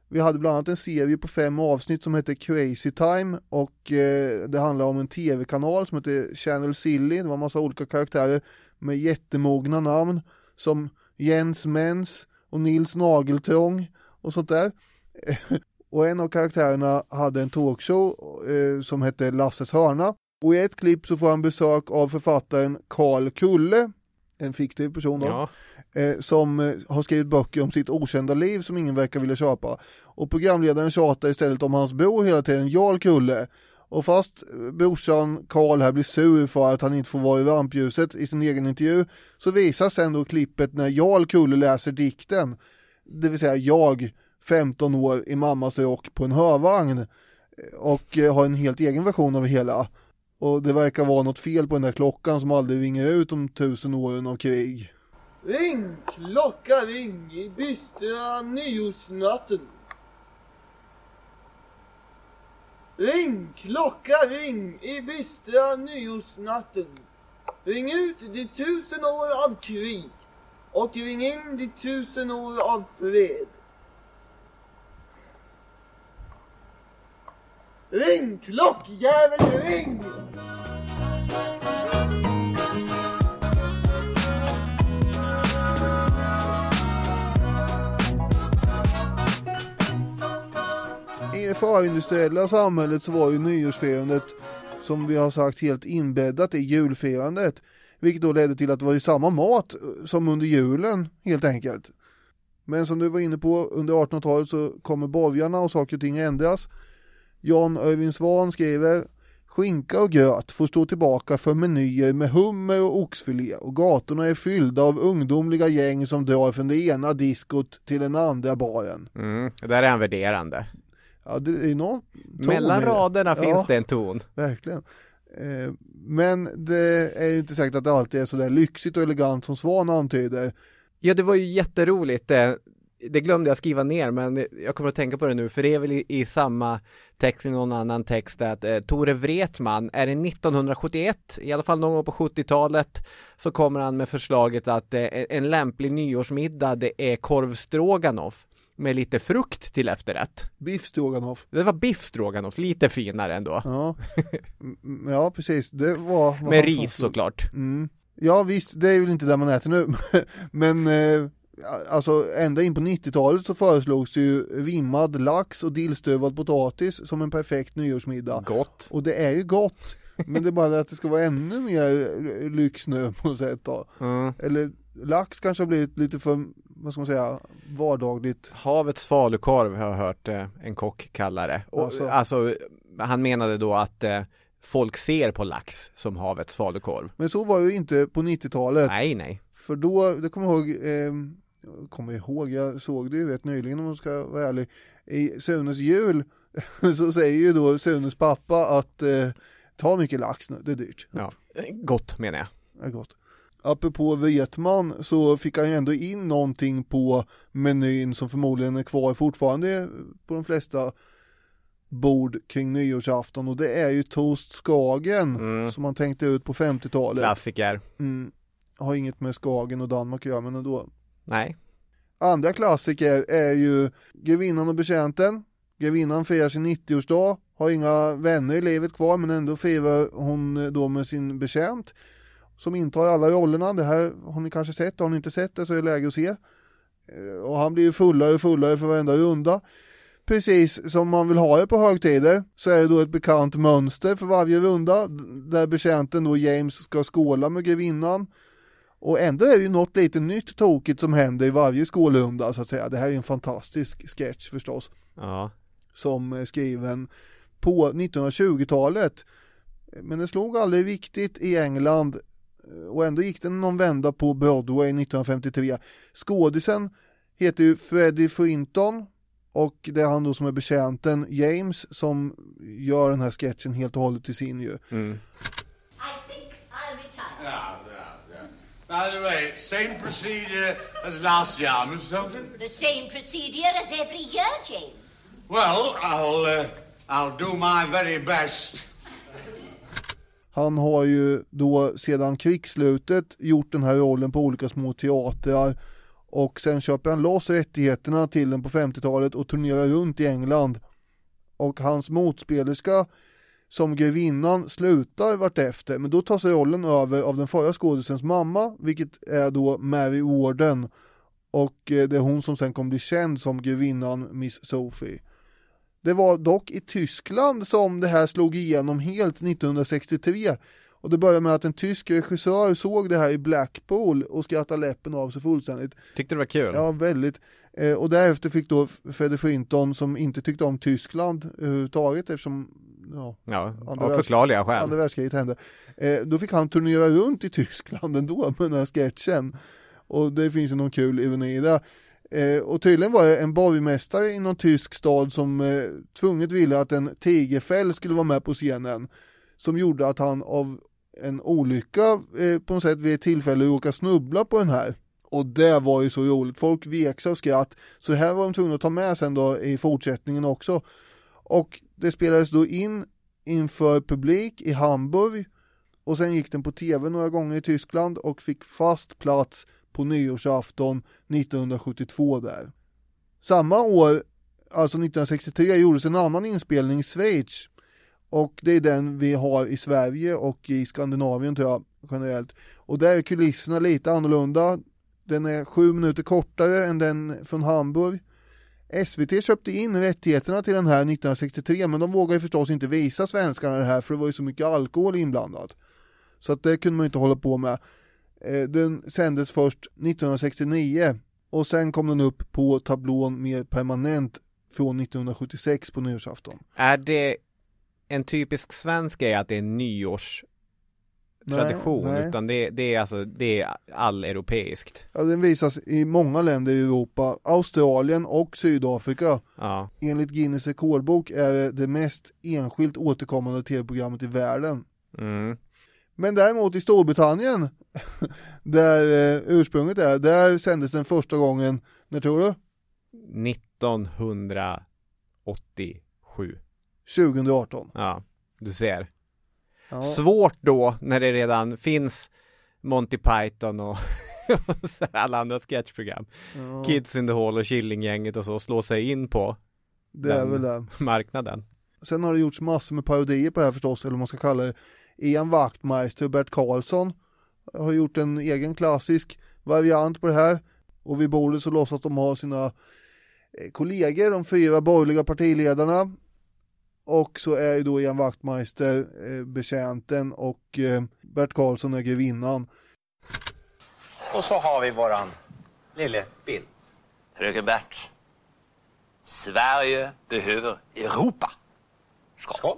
Vi hade bland annat en serie på fem avsnitt som hette Crazy Time och eh, det handlar om en tv-kanal som heter Channel Silly. Det var massa olika karaktärer med jättemogna namn som Jens Mens och Nils Nageltrång och sånt där. Och en av karaktärerna hade en talkshow eh, som hette Lasses hörna. Och i ett klipp så får han besök av författaren Karl Kulle, en fiktiv person då, Ja. eh, som eh, har skrivit böcker om sitt okända liv som ingen verkar vilja köpa. Och programledaren tjatar istället om hans bror hela tiden, Jarl Kulle. Och fast brorsan Karl här blir sur för att han inte får vara i rampljuset i sin egen intervju så visas ändå klippet när Jarl Kulle läser dikten. Det vill säga jag, 15 år i mammas rock på en hörvagn eh, och eh, har en helt egen version av det hela. Och det verkar vara något fel på den där klockan som aldrig ringer ut om tusen åren av krig. Ring, klocka ring i bistra nyårsnatten. Ring, klocka ring i bistra nyårsnatten. Ring ut de tusen år av krig och ring in de tusen år av fred. Ring, klockjävel, ring! Det förindustriella samhället så var ju nyårsfirandet som vi har sagt helt inbäddat i julfirandet. Vilket då ledde till att det var ju samma mat eh, som under julen helt enkelt. Men som du var inne på, under 1800-talet så kommer borgarna och saker och ting ändras. Jan Öyvind Svan skriver Skinka och gröt får stå tillbaka för menyer med hummer och oxfilé och gatorna är fyllda av ungdomliga gäng som drar från det ena diskot till den andra baren. Mm. Där är han värderande. Ja, det är någon ton Mellan raderna finns Ja, det en ton. Verkligen. Eh, men det är ju inte säkert att det alltid är sådär lyxigt och elegant som Svan antyder. Ja, det var ju jätteroligt. Det, det glömde jag skriva ner, men jag kommer att tänka på det nu, för det är väl i, i samma text i någon annan text att eh, Tore Wretman, är det 1971, i alla fall någon gång på 70-talet, så kommer han med förslaget att eh, en lämplig nyårsmiddag, det är korv stroganoff med lite frukt till efterrätt. Biff stroganoff. Det var biff stroganoff, lite finare ändå. Ja, Mm, ja precis. Det var... vad Med ris sa. såklart. Mm. Ja visst, det är väl inte där man äter nu. Men eh, alltså ända in på 90-talet så föreslogs det ju rimmad lax och dillstövad potatis som en perfekt nyårsmiddag. Gott. Och det är ju gott. Men det är bara det att det ska vara ännu mer eh, lyx nu på något sätt då. Mm. Eller lax kanske har blivit lite för, vad ska man säga, vardagligt. Havets falukorv har jag hört eh, en kock kalla det. Och, Alltså. alltså. han menade då att eh, folk ser på lax som havets falukorv. Men så var det ju inte på 90-talet. Nej, nej. För då, det kommer jag ihåg, eh, kommer ihåg, jag såg det ju rätt nyligen om man ska vara ärlig. I Sunes jul så säger ju då Sunes pappa att eh, ta mycket lax nu, det är dyrt. Ja, gott menar jag. Är gott. Apropå Wretman så fick han ju ändå in någonting på menyn som förmodligen är kvar fortfarande på de flesta bord kring nyårsafton och det är ju toast Skagen Mm. som man tänkte ut på 50-talet. Klassiker. Mm. Har inget med Skagen och Danmark att göra men ändå. Nej. Andra klassiker är ju Grevinnan och betjänten. Grevinnan firar sin 90-årsdag, har inga vänner i livet kvar men ändå firar hon då med sin betjänt som intar alla rollerna. Det här har ni kanske sett, har ni inte sett det så är det läge att se. Eh, Och han blir ju fullare och fullare för varenda runda. Precis som man vill ha det på högtider så är det då ett bekant mönster för varje runda där betjänten då James ska skåla med grevinnan. Och ändå är det ju något lite nytt tokigt som händer i varje skålrunda så att säga. Det här är en fantastisk sketch förstås Ja. som är skriven på 1920-talet. Men det slog aldrig riktigt i England och ändå gick den någon vända på Broadway 1953. Skådisen heter ju Freddie Frinton och det är han då som är betjänten James som gör den här sketchen helt och hållet till sin ju. Mm. Yeah, yeah, yeah. By the way, same procedure as last year, Miss Sophie? The same procedure as every year, James. Well, I'll, uh, I'll do my very best. Han har ju då sedan krigsslutet gjort den här rollen på olika små teatrar och sen köper han loss rättigheterna till den på 50-talet och turnerar runt i England. Och hans motspelerska som grevinnan slutar vartefter, men då tas rollen över av den förra skådisens mamma, vilket är då Mary Warden. Och eh, det är hon som sen kommer bli känd som grevinnan Miss Sophie. Det var dock i Tyskland som det här slog igenom helt 1963 och det började med att en tysk regissör såg det här i Blackpool och skrattade läppen av sig fullständigt. Tyckte det var kul? Ja, väldigt. Eh, och därefter fick då Freddy Frinton, som inte tyckte om Tyskland överhuvudtaget eftersom ja, ja av förklarliga skäl. Andra världskriget hände. Eh, då fick han turnera runt i Tyskland ändå med den här sketchen. Och det finns ju någon kul ironi i det. Eh, och tydligen var det en borgmästare i någon tysk stad som eh, tvunget ville att en tigerfäll skulle vara med på scenen. Som gjorde att han av en olycka eh, på något sätt vid ett tillfälle råkade snubbla på den här. Och det var ju så roligt, folk vek sig av skratt. Så det här var de tvungna att ta med sen då i fortsättningen också. Och det spelades då in inför publik i Hamburg och sen gick den på tv några gånger i Tyskland och fick fast plats på nyårsafton 1972 där. Samma år, alltså 1963, gjordes en annan inspelning i Schweiz och det är den vi har i Sverige och i Skandinavien tror jag generellt. Och där är kulisserna lite annorlunda. Den är sju minuter kortare än den från Hamburg. SVT köpte in rättigheterna till den här 1963 men de vågade förstås inte visa svenskarna det här för det var ju så mycket alkohol inblandat. Så att det kunde man inte hålla på med. Eh, den sändes först 1969 och sen kom den upp på tablån mer permanent från 1976 på nyårsafton. Är det en typisk svensk grej att det är nyårs tradition nej, nej. utan det, det, är alltså det är alleuropeiskt. Ja den visas i många länder i Europa, Australien och Sydafrika. Ja. Enligt Guinness rekordbok är det det mest enskilt återkommande tv-programmet i världen. Mm. Men däremot i Storbritannien, där eh, ursprunget är, där sändes den första gången, när tror du? 1987. 2018. Ja, du ser. Ja. Svårt då när det redan finns Monty Python och alla andra sketchprogram. Ja. Kids in the Hall och Killinggänget och så slå sig in på det är väl det. marknaden. Sen har det gjorts massor med parodier på det här förstås, eller vad man ska kalla det. Ian Wachtmeister och Bert Karlsson har gjort en egen klassisk variant på det här. Och vid bordet så låtsas de ha sina eh, kollegor, de fyra borgerliga partiledarna och så är ju då Ian Wachtmeister eh, betjänten och eh, Bert Karlsson är grevinnan. Och så har vi våran lille bild. Fröken Bert. Sverige behöver Europa. Skål. Skål.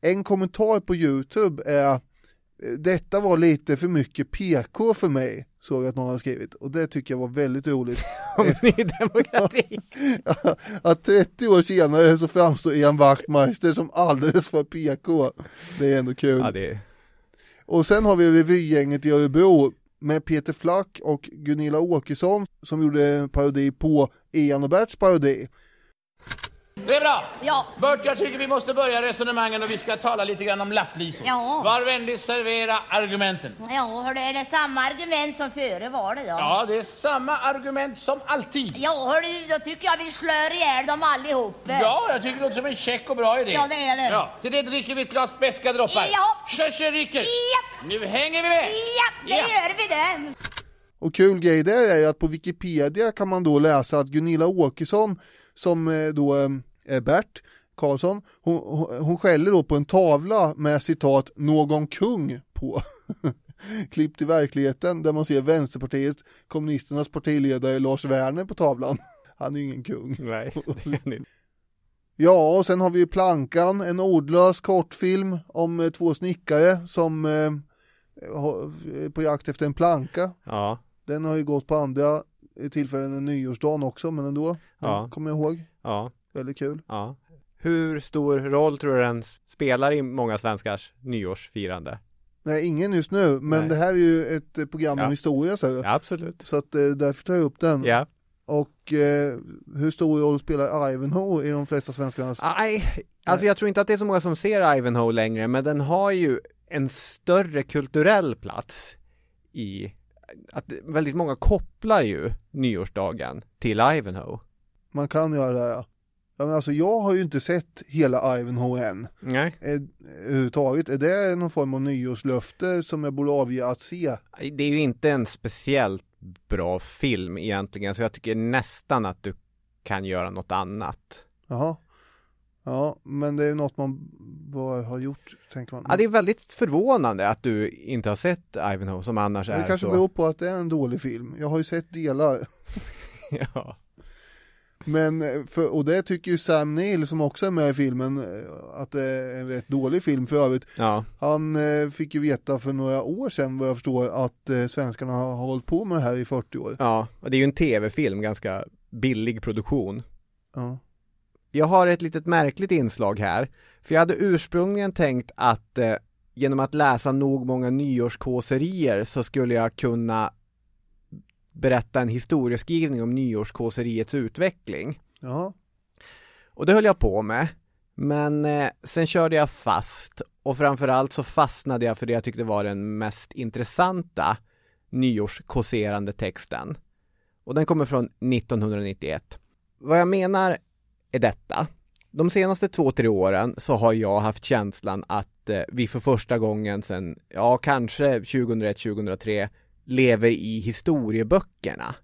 En kommentar på Youtube är eh, detta var lite för mycket PK för mig såg jag att någon har skrivit och det tycker jag var väldigt roligt. Om Ny Demokrati! att 30 år senare så framstår Ian Wachtmeister som alldeles för PK. Det är ändå kul. Ja, det... Och sen har vi revygänget i Örebro med Peter Flack och Gunilla Åkesson som gjorde parodi på Ian och Berts parodi. Det är bra. Ja. Bert, jag tycker vi måste börja resonemangen och vi ska tala lite grann om lapplisor. Ja. Var vänlig servera argumenten. Ja, hörde, är det samma argument som före valet då? Ja, det är samma argument som alltid. Ja, hörde, då tycker jag vi slår ihjäl dem allihop. Ja, jag tycker det låter som en check och bra idé. Ja, det är det. Ja, till det dricker vi ett glas beska droppar. Ja. Körsö ryker. Ja. Nu hänger vi med. Ja, det ja. gör vi det. Och kul grej där är ju att på Wikipedia kan man då läsa att Gunilla Åkesson som eh, då eh, Bert Karlsson, hon, hon skäller då på en tavla med citat någon kung på. Klippt i verkligheten där man ser Vänsterpartiet, kommunisternas partiledare Lars Werner på tavlan. Han är ju ingen kung. Nej, Ja, och sen har vi ju Plankan, en ordlös kortfilm om eh, två snickare som eh, är på jakt efter en planka. Ja. Den har ju gått på andra tillfällen än nyårsdagen också, men ändå. Ja. Kommer jag ihåg. Ja. Väldigt kul. Ja. Hur stor roll tror du den spelar i många svenskars nyårsfirande? Nej, ingen just nu, men Nej. det här är ju ett eh, program Ja. om historia så Ja, absolut. Så att eh, därför tar jag upp den. Ja. Och eh, hur stor roll spelar Ivanhoe i de flesta svenskarnas? Nej, alltså jag tror inte att det är så många som ser Ivanhoe längre, men den har ju en större kulturell plats i att väldigt många kopplar ju nyårsdagen till Ivanhoe. Man kan göra det ja. Ja men alltså jag har ju inte sett hela Ivanhoe än. Nej. Eh, överhuvudtaget. Är det någon form av nyårslöfte som jag borde avge att se? Det är ju inte en speciellt bra film egentligen, så jag tycker nästan att du kan göra något annat. Jaha. Ja, men det är något man bara har gjort, tänker man. Ja, det är väldigt förvånande att du inte har sett Ivanhoe som annars det är kanske så. beror på att det är en dålig film. Jag har ju sett delar. ja. Men, eh, för, och det tycker ju Sam Neill som också är med i filmen eh, att det är en rätt dålig film för övrigt. Ja. Han eh, fick ju veta för några år sedan vad jag förstår att eh, svenskarna har, har hållit på med det här i 40 år. Ja, och det är ju en tv-film, ganska billig produktion. Ja. Jag har ett litet märkligt inslag här, för jag hade ursprungligen tänkt att eh, genom att läsa nog många nyårskåserier så skulle jag kunna berätta en historieskrivning om nyårskåseriets utveckling. Ja. Och det höll jag på med. Men eh, sen körde jag fast och framförallt så fastnade jag för det jag tyckte var den mest intressanta nyårskåserande texten. Och den kommer från 1991. Vad jag menar är detta. De senaste två, tre åren så har jag haft känslan att eh, vi för första gången sedan, ja kanske 2001-2003 lever i historieböckerna.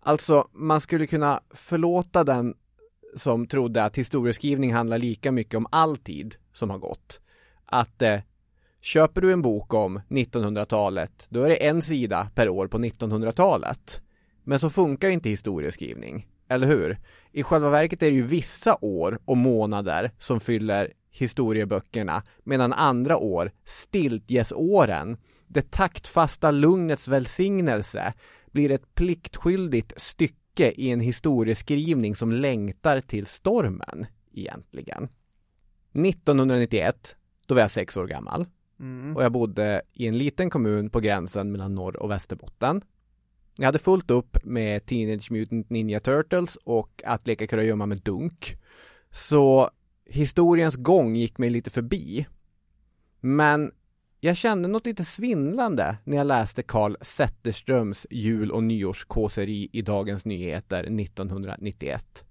Alltså, man skulle kunna förlåta den som trodde att historieskrivning handlar lika mycket om all tid som har gått. Att eh, köper du en bok om 1900-talet, då är det en sida per år på 1900-talet. Men så funkar ju inte historieskrivning, eller hur? I själva verket är det ju vissa år och månader som fyller historieböckerna, medan andra år, stiltjesåren, det taktfasta lugnets välsignelse, blir ett pliktskyldigt stycke i en historieskrivning som längtar till stormen, egentligen. 1991, då var jag sex år gammal Mm. och jag bodde i en liten kommun på gränsen mellan Norr och Västerbotten. Jag hade fullt upp med Teenage Mutant Ninja Turtles och att leka kurragömma med Dunk. Så historiens gång gick mig lite förbi. Men jag kände något lite svindlande när jag läste Karl Zetterströms jul och nyårskåseri i Dagens Nyheter 1991.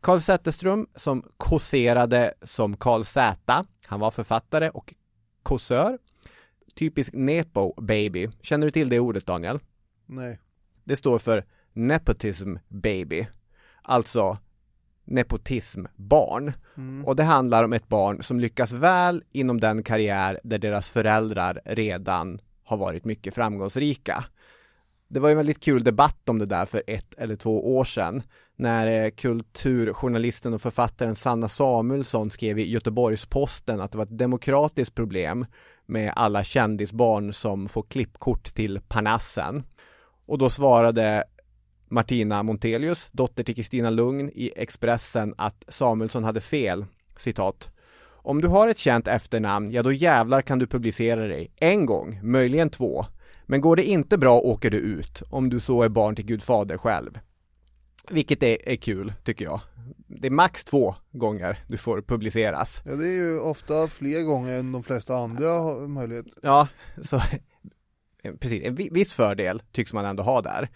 Karl Zetterström som kåserade som Karl Z. Han var författare och kåsör. Typisk nepo baby. Känner du till det ordet Daniel? Nej. Det står för nepotism baby. Alltså nepotismbarn. Mm. Och det handlar om ett barn som lyckas väl inom den karriär där deras föräldrar redan har varit mycket framgångsrika. Det var en väldigt kul debatt om det där för ett eller två år sedan när eh, kulturjournalisten och författaren Sanna Samuelsson skrev i Göteborgs-Posten att det var ett demokratiskt problem med alla kändisbarn som får klippkort till Parnassen. Och då svarade Martina Montelius, dotter till Kristina Lugn i Expressen att Samuelsson hade fel. Citat. Om du har ett känt efternamn, ja då jävlar kan du publicera dig. En gång, möjligen två. Men går det inte bra åker du ut, om du så är barn till Gud fader själv. Vilket är, är kul, tycker jag. Det är max två gånger du får publiceras. Ja, det är ju ofta fler gånger än de flesta andra har möjlighet. Ja, så precis, en vi- viss fördel tycks man ändå ha där.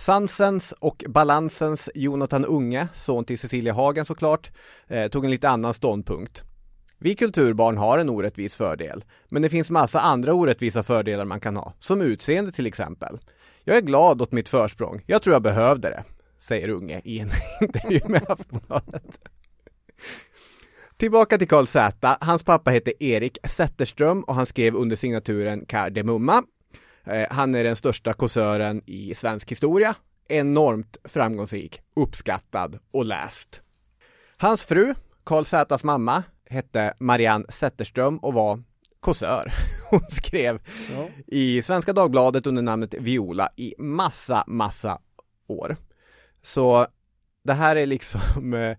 Sansens och balansens Jonathan Unge, son till Cecilia Hagen såklart, eh, tog en lite annan ståndpunkt. Vi kulturbarn har en orättvis fördel, men det finns massa andra orättvisa fördelar man kan ha, som utseende till exempel. Jag är glad åt mitt försprång, jag tror jag behövde det, säger Unge i en intervju med Aftonbladet. Tillbaka till Karl Z. Hans pappa hette Erik Zetterström och han skrev under signaturen Kardemumma. Eh, Han är den största kåsören i svensk historia. Enormt framgångsrik, uppskattad och läst. Hans fru, Karl Zätas mamma hette Marianne Zetterström och var kåsör. Hon skrev Ja. i Svenska Dagbladet under namnet Viola i massa, massa år. Så det här är liksom eh,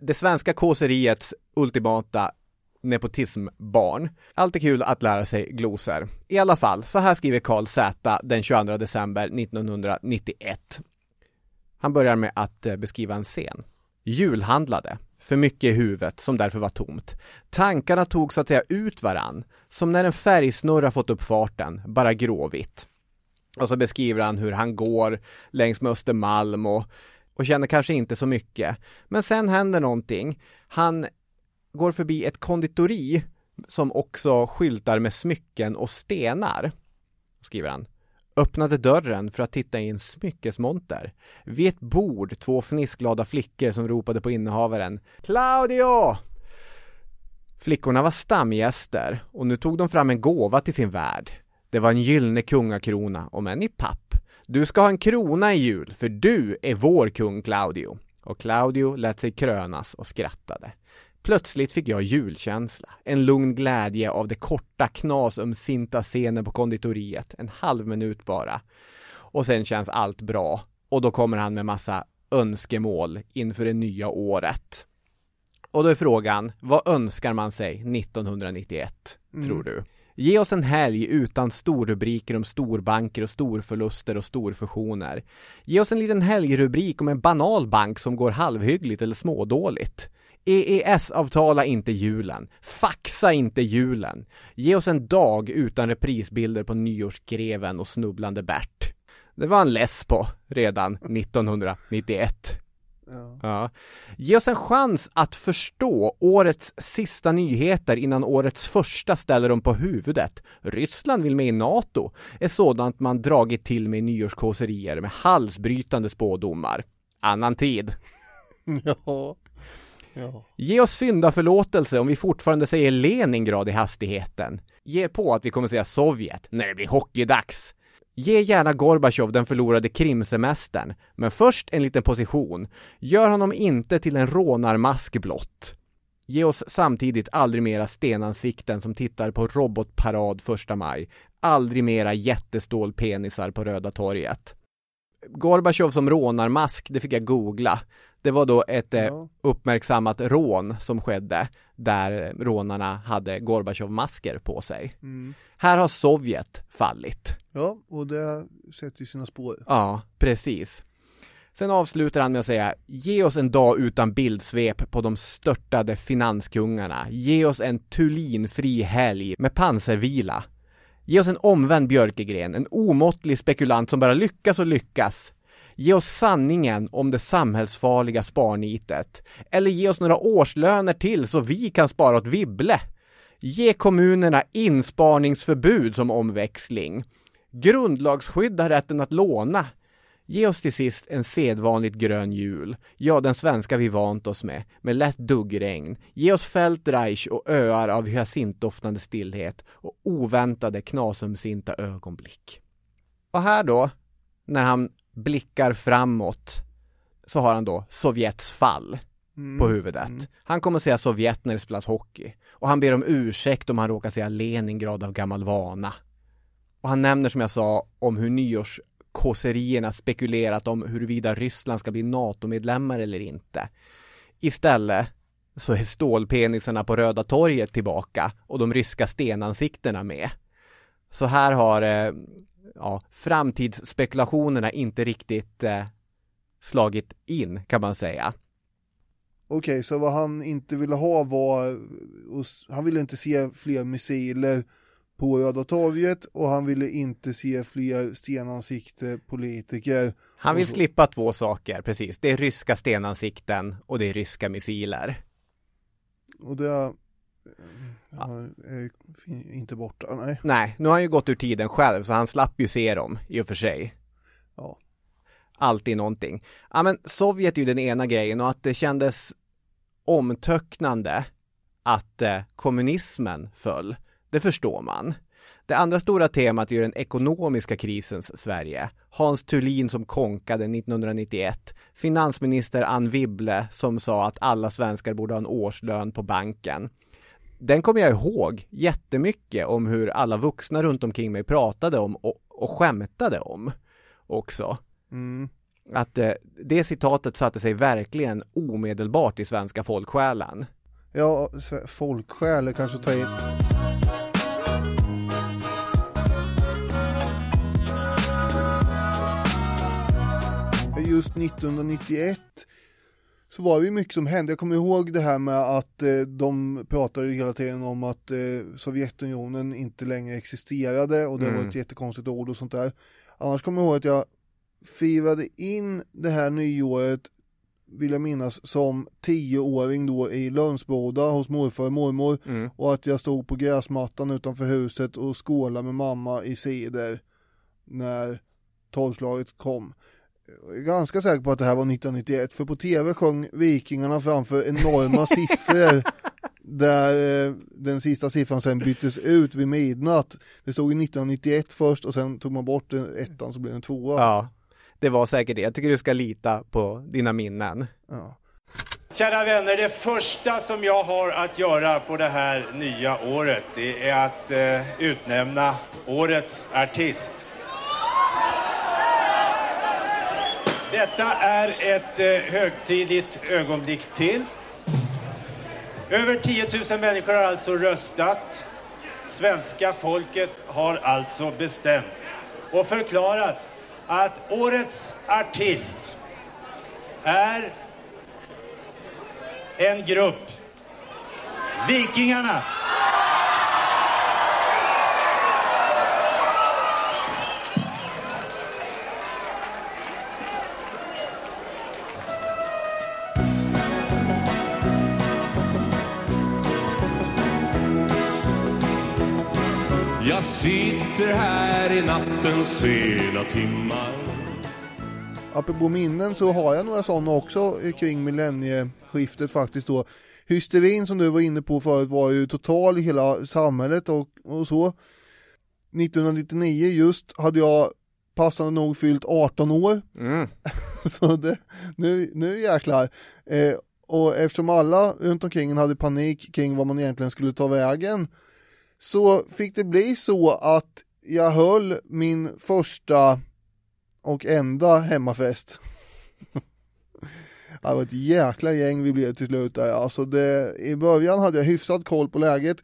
det svenska kåseriets ultimata nepotismbarn. Alltid kul att lära sig glosor. I alla fall, så här skriver Karl Z den 22 december 1991. Han börjar med att eh, beskriva en scen. Julhandlade. För mycket i huvudet som därför var tomt. Tankarna tog så att säga ut varann. Som när en färgsnurra fått upp farten, bara gråvitt. Och så beskriver han hur han går längs med Östermalm och, och känner kanske inte så mycket. Men sen händer någonting. Han går förbi ett konditori som också skyltar med smycken och stenar. Skriver han. Öppnade dörren för att titta i en smyckesmonter. Vid ett bord två fnissglada flickor som ropade på innehavaren. Claudio! Flickorna var stamgäster och nu tog de fram en gåva till sin värd. Det var en gyllene kungakrona, om än i papp. Du ska ha en krona i jul, för du är vår kung Claudio. Och Claudio lät sig krönas och skrattade. Plötsligt fick jag julkänsla, en lugn glädje av det korta knasömsinta scenen på konditoriet, en halv minut bara. Och sen känns allt bra. Och då kommer han med massa önskemål inför det nya året. Och då är frågan, vad önskar man sig 1991, Mm. tror du? Ge oss en helg utan storrubriker om storbanker och storförluster och storfusioner. Ge oss en liten helgrubrik om en banal bank som går halvhyggligt eller smådåligt. EES-avtala inte julen. Faxa inte julen. Ge oss en dag utan reprisbilder på nyårsgreven och snubblande Bert. Det var han less på redan 1991. Ja. Ja. Ge oss en chans att förstå årets sista nyheter innan årets första ställer dem på huvudet. Ryssland vill med i NATO, är sådant man dragit till med i nyårskåserier med halsbrytande spådomar. Annan tid. Ja. Ja. Ge oss syndaförlåtelse om vi fortfarande säger Leningrad i hastigheten. Ge på att vi kommer säga Sovjet när det blir hockeydags. Ge gärna Gorbatjov den förlorade krimsemestern, men först en liten position. Gör honom inte till en rånarmask blott. Ge oss samtidigt aldrig mera stenansikten som tittar på robotparad första maj. Aldrig mera jättestålpenisar på Röda torget. Gorbatjov som rånarmask, det fick jag googla. Det var då ett eh, uppmärksammat rån som skedde där rånarna hade Gorbatjov-masker på sig. Mm. Här har Sovjet fallit. ja, och det sätter ju sina spår. Ja, precis. Sen avslutar han med att säga, ge oss en dag utan bildsvep på de störtade finanskungarna. Ge oss en tulinfri helg med pansarvila. Ge oss en omvänd Björkegren, en omåttlig spekulant som bara lyckas och lyckas. Ge oss sanningen om det samhällsfarliga sparnitet. Eller ge oss några årslöner till så vi kan spara åt Wibble. Ge kommunerna insparningsförbud som omväxling. Grundlagsskydda rätten att låna. Ge oss till sist en sedvanligt grön jul, ja den svenska vi vant oss med, med lätt duggregn. Ge oss Feldreich och öar av hyacintdoftande stillhet och oväntade knasumsinta ögonblick. Och här då, när han blickar framåt, så har han då Sovjets fall Mm. på huvudet. Han kommer säga Sovjet när det spelas hockey. Och han ber om ursäkt om han råkar säga Leningrad av gammal vana. Och han nämner som jag sa om hur nyårskåserierna spekulerat om huruvida Ryssland ska bli NATO-medlemmar eller inte. Istället så är stålpenisarna på Röda torget tillbaka och de ryska stenansiktena med. Så här har eh, ja, framtidsspekulationerna inte riktigt eh, slagit in kan man säga. Okej, så vad han inte ville ha var, han ville inte se fler missiler på Röda torget och han ville inte se fler stenansikte politiker. Han vill Och slippa två saker, precis. Det är ryska stenansikten och det är ryska missiler. Och det ja, är inte borta, nej. Nej, nu har han ju gått ur tiden själv så han slapp ju se dem i och för sig. Ja. Alltid någonting. Ja men Sovjet är ju den ena grejen och att det kändes omtöcknande att eh, kommunismen föll, det förstår man. Det andra stora temat är ju den ekonomiska krisens Sverige. Hans Thulin som konkade 1991. Finansminister Ann Wibble som sa att alla svenskar borde ha en årslön på banken. Den kommer jag ihåg jättemycket om hur alla vuxna runt omkring mig pratade om och, och skämtade om också. Mm. Att eh, det citatet satte sig verkligen omedelbart i svenska folksjälen. Ja, folksjäl kanske ta in. Just 1991 så var det ju mycket som hände. Jag kommer ihåg det här med att eh, de pratade hela tiden om att eh, Sovjetunionen inte längre existerade och det Mm. var ett jättekonstigt ord och sånt där. Annars kommer jag ihåg att jag firade in det här nyåret vill jag minnas som tioåring då i Lönsboda hos morfar och mormor Mm. och att jag stod på gräsmattan utanför huset och skålade med mamma i cider när tolvslaget kom. Jag är ganska säker på att det här var 1991 för på tv sjöng Vikingarna framför enorma siffror där eh, den sista siffran sen byttes ut vid midnatt. Det stod ju 1991 först och sen tog man bort den ettan så blev det en tvåa. Ja, det var säkert det. Jag tycker du ska lita på dina minnen. Ja. Kära vänner, det första som jag har att göra på det här nya året det är att eh, utnämna årets artist. Detta är ett eh, högtidligt ögonblick till. Över 10 000 människor har alltså röstat. Svenska folket har alltså bestämt och förklarat att årets artist är en grupp. Vikingarna. Jag sitter här i nattens sena timmar Apropå minnen så har jag några sådana också kring millennieskiftet faktiskt då. Hysterin som du var inne på förut var ju total i hela samhället och, och så. 1999 just hade jag passande nog fyllt 18 år. Mm. så det, nu, nu jäklar. Eh, och eftersom alla runt omkring hade panik kring vad man egentligen skulle ta vägen så fick det bli så att jag höll min första och enda hemmafest. Det var ett jäkla gäng vi blev till slut där. Alltså det, I början hade jag hyfsat koll på läget.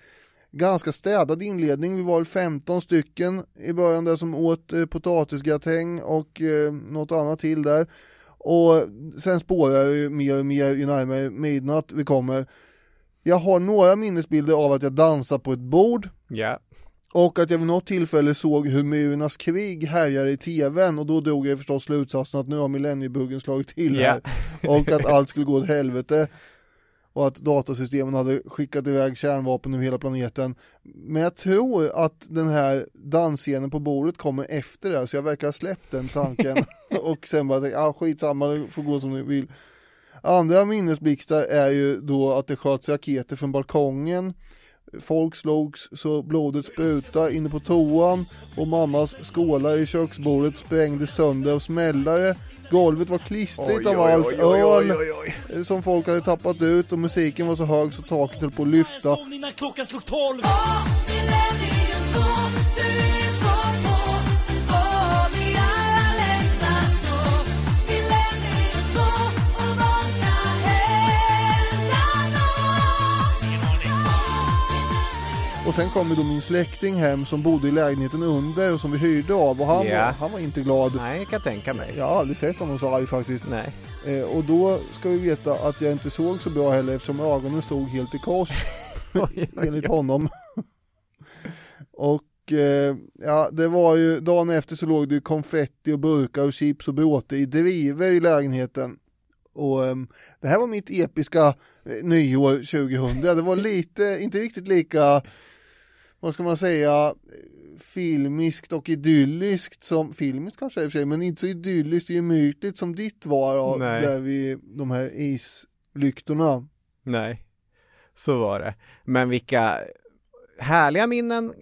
Ganska städad inledning, vi var 15 stycken i början där som åt eh, potatisgratäng och eh, något annat till där. Och sen spårar det ju mer och mer ju närmare midnatt vi kommer. Jag har några minnesbilder av att jag dansar på ett bord. Ja. Och att jag vid något tillfälle såg hur murarnas krig härjade i tvn och då drog jag förstås slutsatsen att nu har millenniebuggen slagit till här. Och att allt skulle gå åt helvete. Och att datasystemen hade skickat iväg kärnvapen över hela planeten. Men jag tror att den här dansscenen på bordet kommer efter det, så jag verkar ha släppt den tanken. och sen bara, ja ah, skitsamma, det får gå som ni vill. Andra minnesblixtar är ju då att det sköts raketer från balkongen. Folk slogs så blodet sprutade inne på toan och mammas skålar i köksbordet sprängdes sönder och smällare. Golvet var klistrigt Oj, av allt oj, oj, öl oj, oj, som folk hade tappat ut och musiken var så hög så taket höll på att lyfta. Och sen kom ju då min släkting hem som bodde i lägenheten under och som vi hyrde av och han, Ja. var, han var inte glad. Nej, jag kan tänka mig. Jag har aldrig sett honom så arg faktiskt. Nej. Eh, och då ska vi veta att jag inte såg så bra heller eftersom ögonen stod helt i kors. enligt honom. och eh, ja, det var ju, dagen efter så låg det ju konfetti och burkar och chips och bråte i driver i lägenheten. Och ehm, det här var mitt episka eh, nyår 2000. Det var lite, inte riktigt lika, vad ska man säga, filmiskt och idylliskt som, filmiskt kanske i och för sig, men inte så idylliskt och gemytligt som ditt var, Nej. där vi, de här islyktorna. Nej, så var det. Men vilka härliga minnen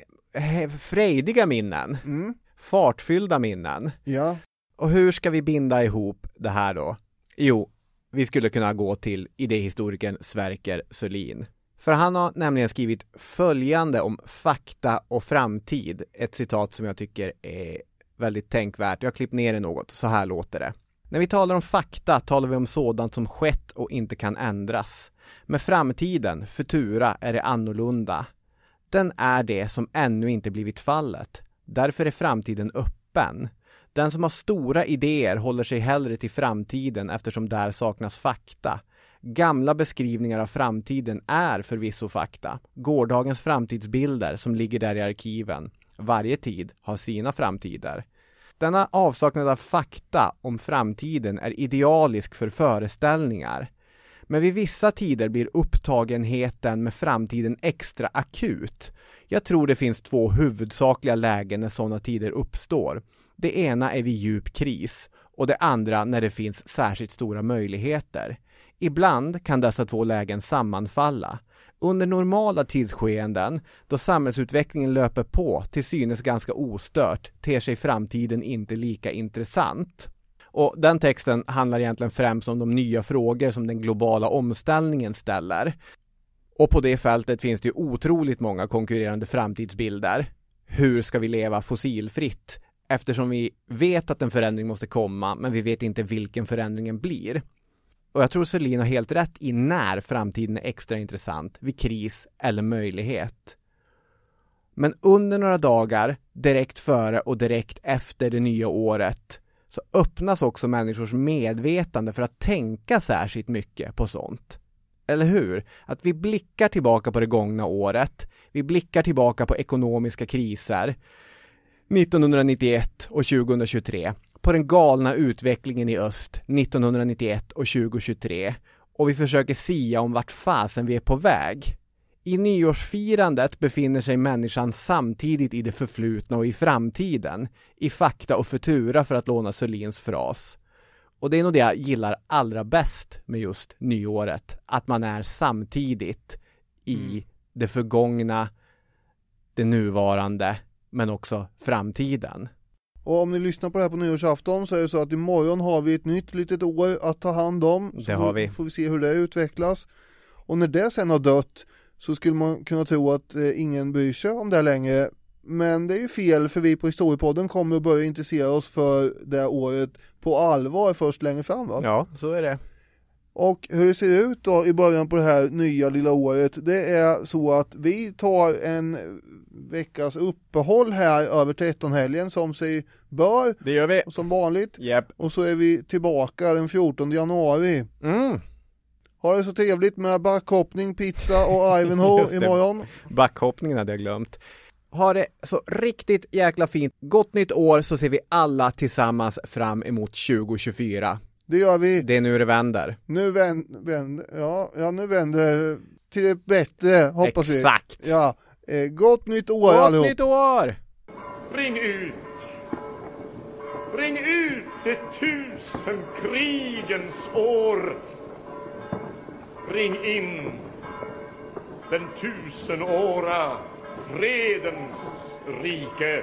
frejdiga minnen. Fartfyllda minnen. Ja. Och hur ska vi binda ihop det här då? Jo, vi skulle kunna gå till idéhistorikern Sverker Sörlin. För han har nämligen skrivit följande om fakta och framtid. Ett citat som jag tycker är väldigt tänkvärt. Jag har klippt ner det något. Så här låter det. När vi talar om fakta talar vi om sådant som skett och inte kan ändras. Med framtiden, futura, är det annorlunda. Den är det som ännu inte blivit fallet. Därför är framtiden öppen. Den som har stora idéer håller sig hellre till framtiden eftersom där saknas fakta. Gamla beskrivningar av framtiden är förvisso fakta. Gårdagens framtidsbilder som ligger där i arkiven. Varje tid har sina framtider. Denna avsaknad av fakta om framtiden är idealisk för föreställningar. Men vid vissa tider blir upptagenheten med framtiden extra akut. Jag tror det finns två huvudsakliga lägen när sådana tider uppstår. Det ena är vid djup kris och det andra när det finns särskilt stora möjligheter. Ibland kan dessa två lägen sammanfalla. Under normala tidsskeenden, då samhällsutvecklingen löper på till synes ganska ostört, ter sig framtiden inte lika intressant. Och den texten handlar egentligen främst om de nya frågor som den globala omställningen ställer. Och på det fältet finns det ju otroligt många konkurrerande framtidsbilder. Hur ska vi leva fossilfritt? Eftersom vi vet att en förändring måste komma, men vi vet inte vilken förändringen blir. Och jag tror Selin har helt rätt i när framtiden är extra intressant, vid kris eller möjlighet. Men under några dagar, direkt före och direkt efter det nya året, så öppnas också människors medvetande för att tänka särskilt mycket på sånt. Eller hur? Att vi blickar tillbaka på det gångna året, vi blickar tillbaka på ekonomiska kriser, 1991 och 2023, på den galna utvecklingen i öst 1991 och 2023 och vi försöker sia om vart fasen vi är på väg. I nyårsfirandet befinner sig människan samtidigt i det förflutna och i framtiden, i fakta och futura för att låna Sörlins fras. Och det är nog det jag gillar allra bäst med just nyåret, att man är samtidigt i det förgångna, det nuvarande, men också framtiden. Och om ni lyssnar på det här på nyårsafton så är det så att imorgon har vi ett nytt litet år att ta hand om. Så Det har vi. får vi se hur det utvecklas. Och när det sen har dött så skulle man kunna tro att eh, ingen bryr sig om det längre. Men det är ju fel för vi på Historiepodden kommer att börja intressera oss för det året på allvar först längre fram va? Ja, så är det. Och hur det ser ut då i början på det här nya lilla året, det är så att vi tar en veckas uppehåll här över 13-helgen som sig bör. Det gör vi. Som vanligt. Yep. Och så är vi tillbaka den 14 januari. Mm. Ha det så trevligt med backhoppning, pizza och Ivanhoe imorgon. Backhoppningen hade jag glömt. Ha det så riktigt jäkla fint. Gott nytt år så ser vi alla tillsammans fram emot 2024. Det gör vi. Det är nu det vänder. Nu vänder, vänder, ja, ja nu vänder det till det bättre hoppas vi. Exakt. Ja, eh, gott nytt år Gott allihop. nytt år! Ring ut! Ring ut det tusen krigens år! Ring in den tusenåra fredens rike!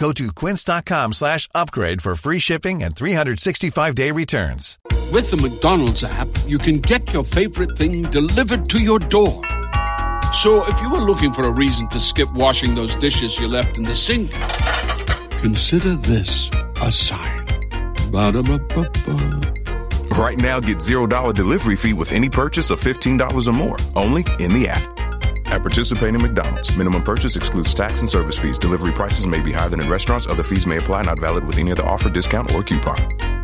Go to quince.com slash upgrade for free shipping and 365-day returns. With the McDonald's app, you can get your favorite thing delivered to your door. So if you were looking for a reason to skip washing those dishes you left in the sink, consider this a sign. Ba-da-ba-ba-ba. Right now, get $0 delivery fee with any purchase of $15 or more, only in the app. At participating McDonald's, minimum purchase excludes tax and service fees. Delivery prices may be higher than in restaurants. Other fees may apply, not valid with any other offer, discount, or coupon.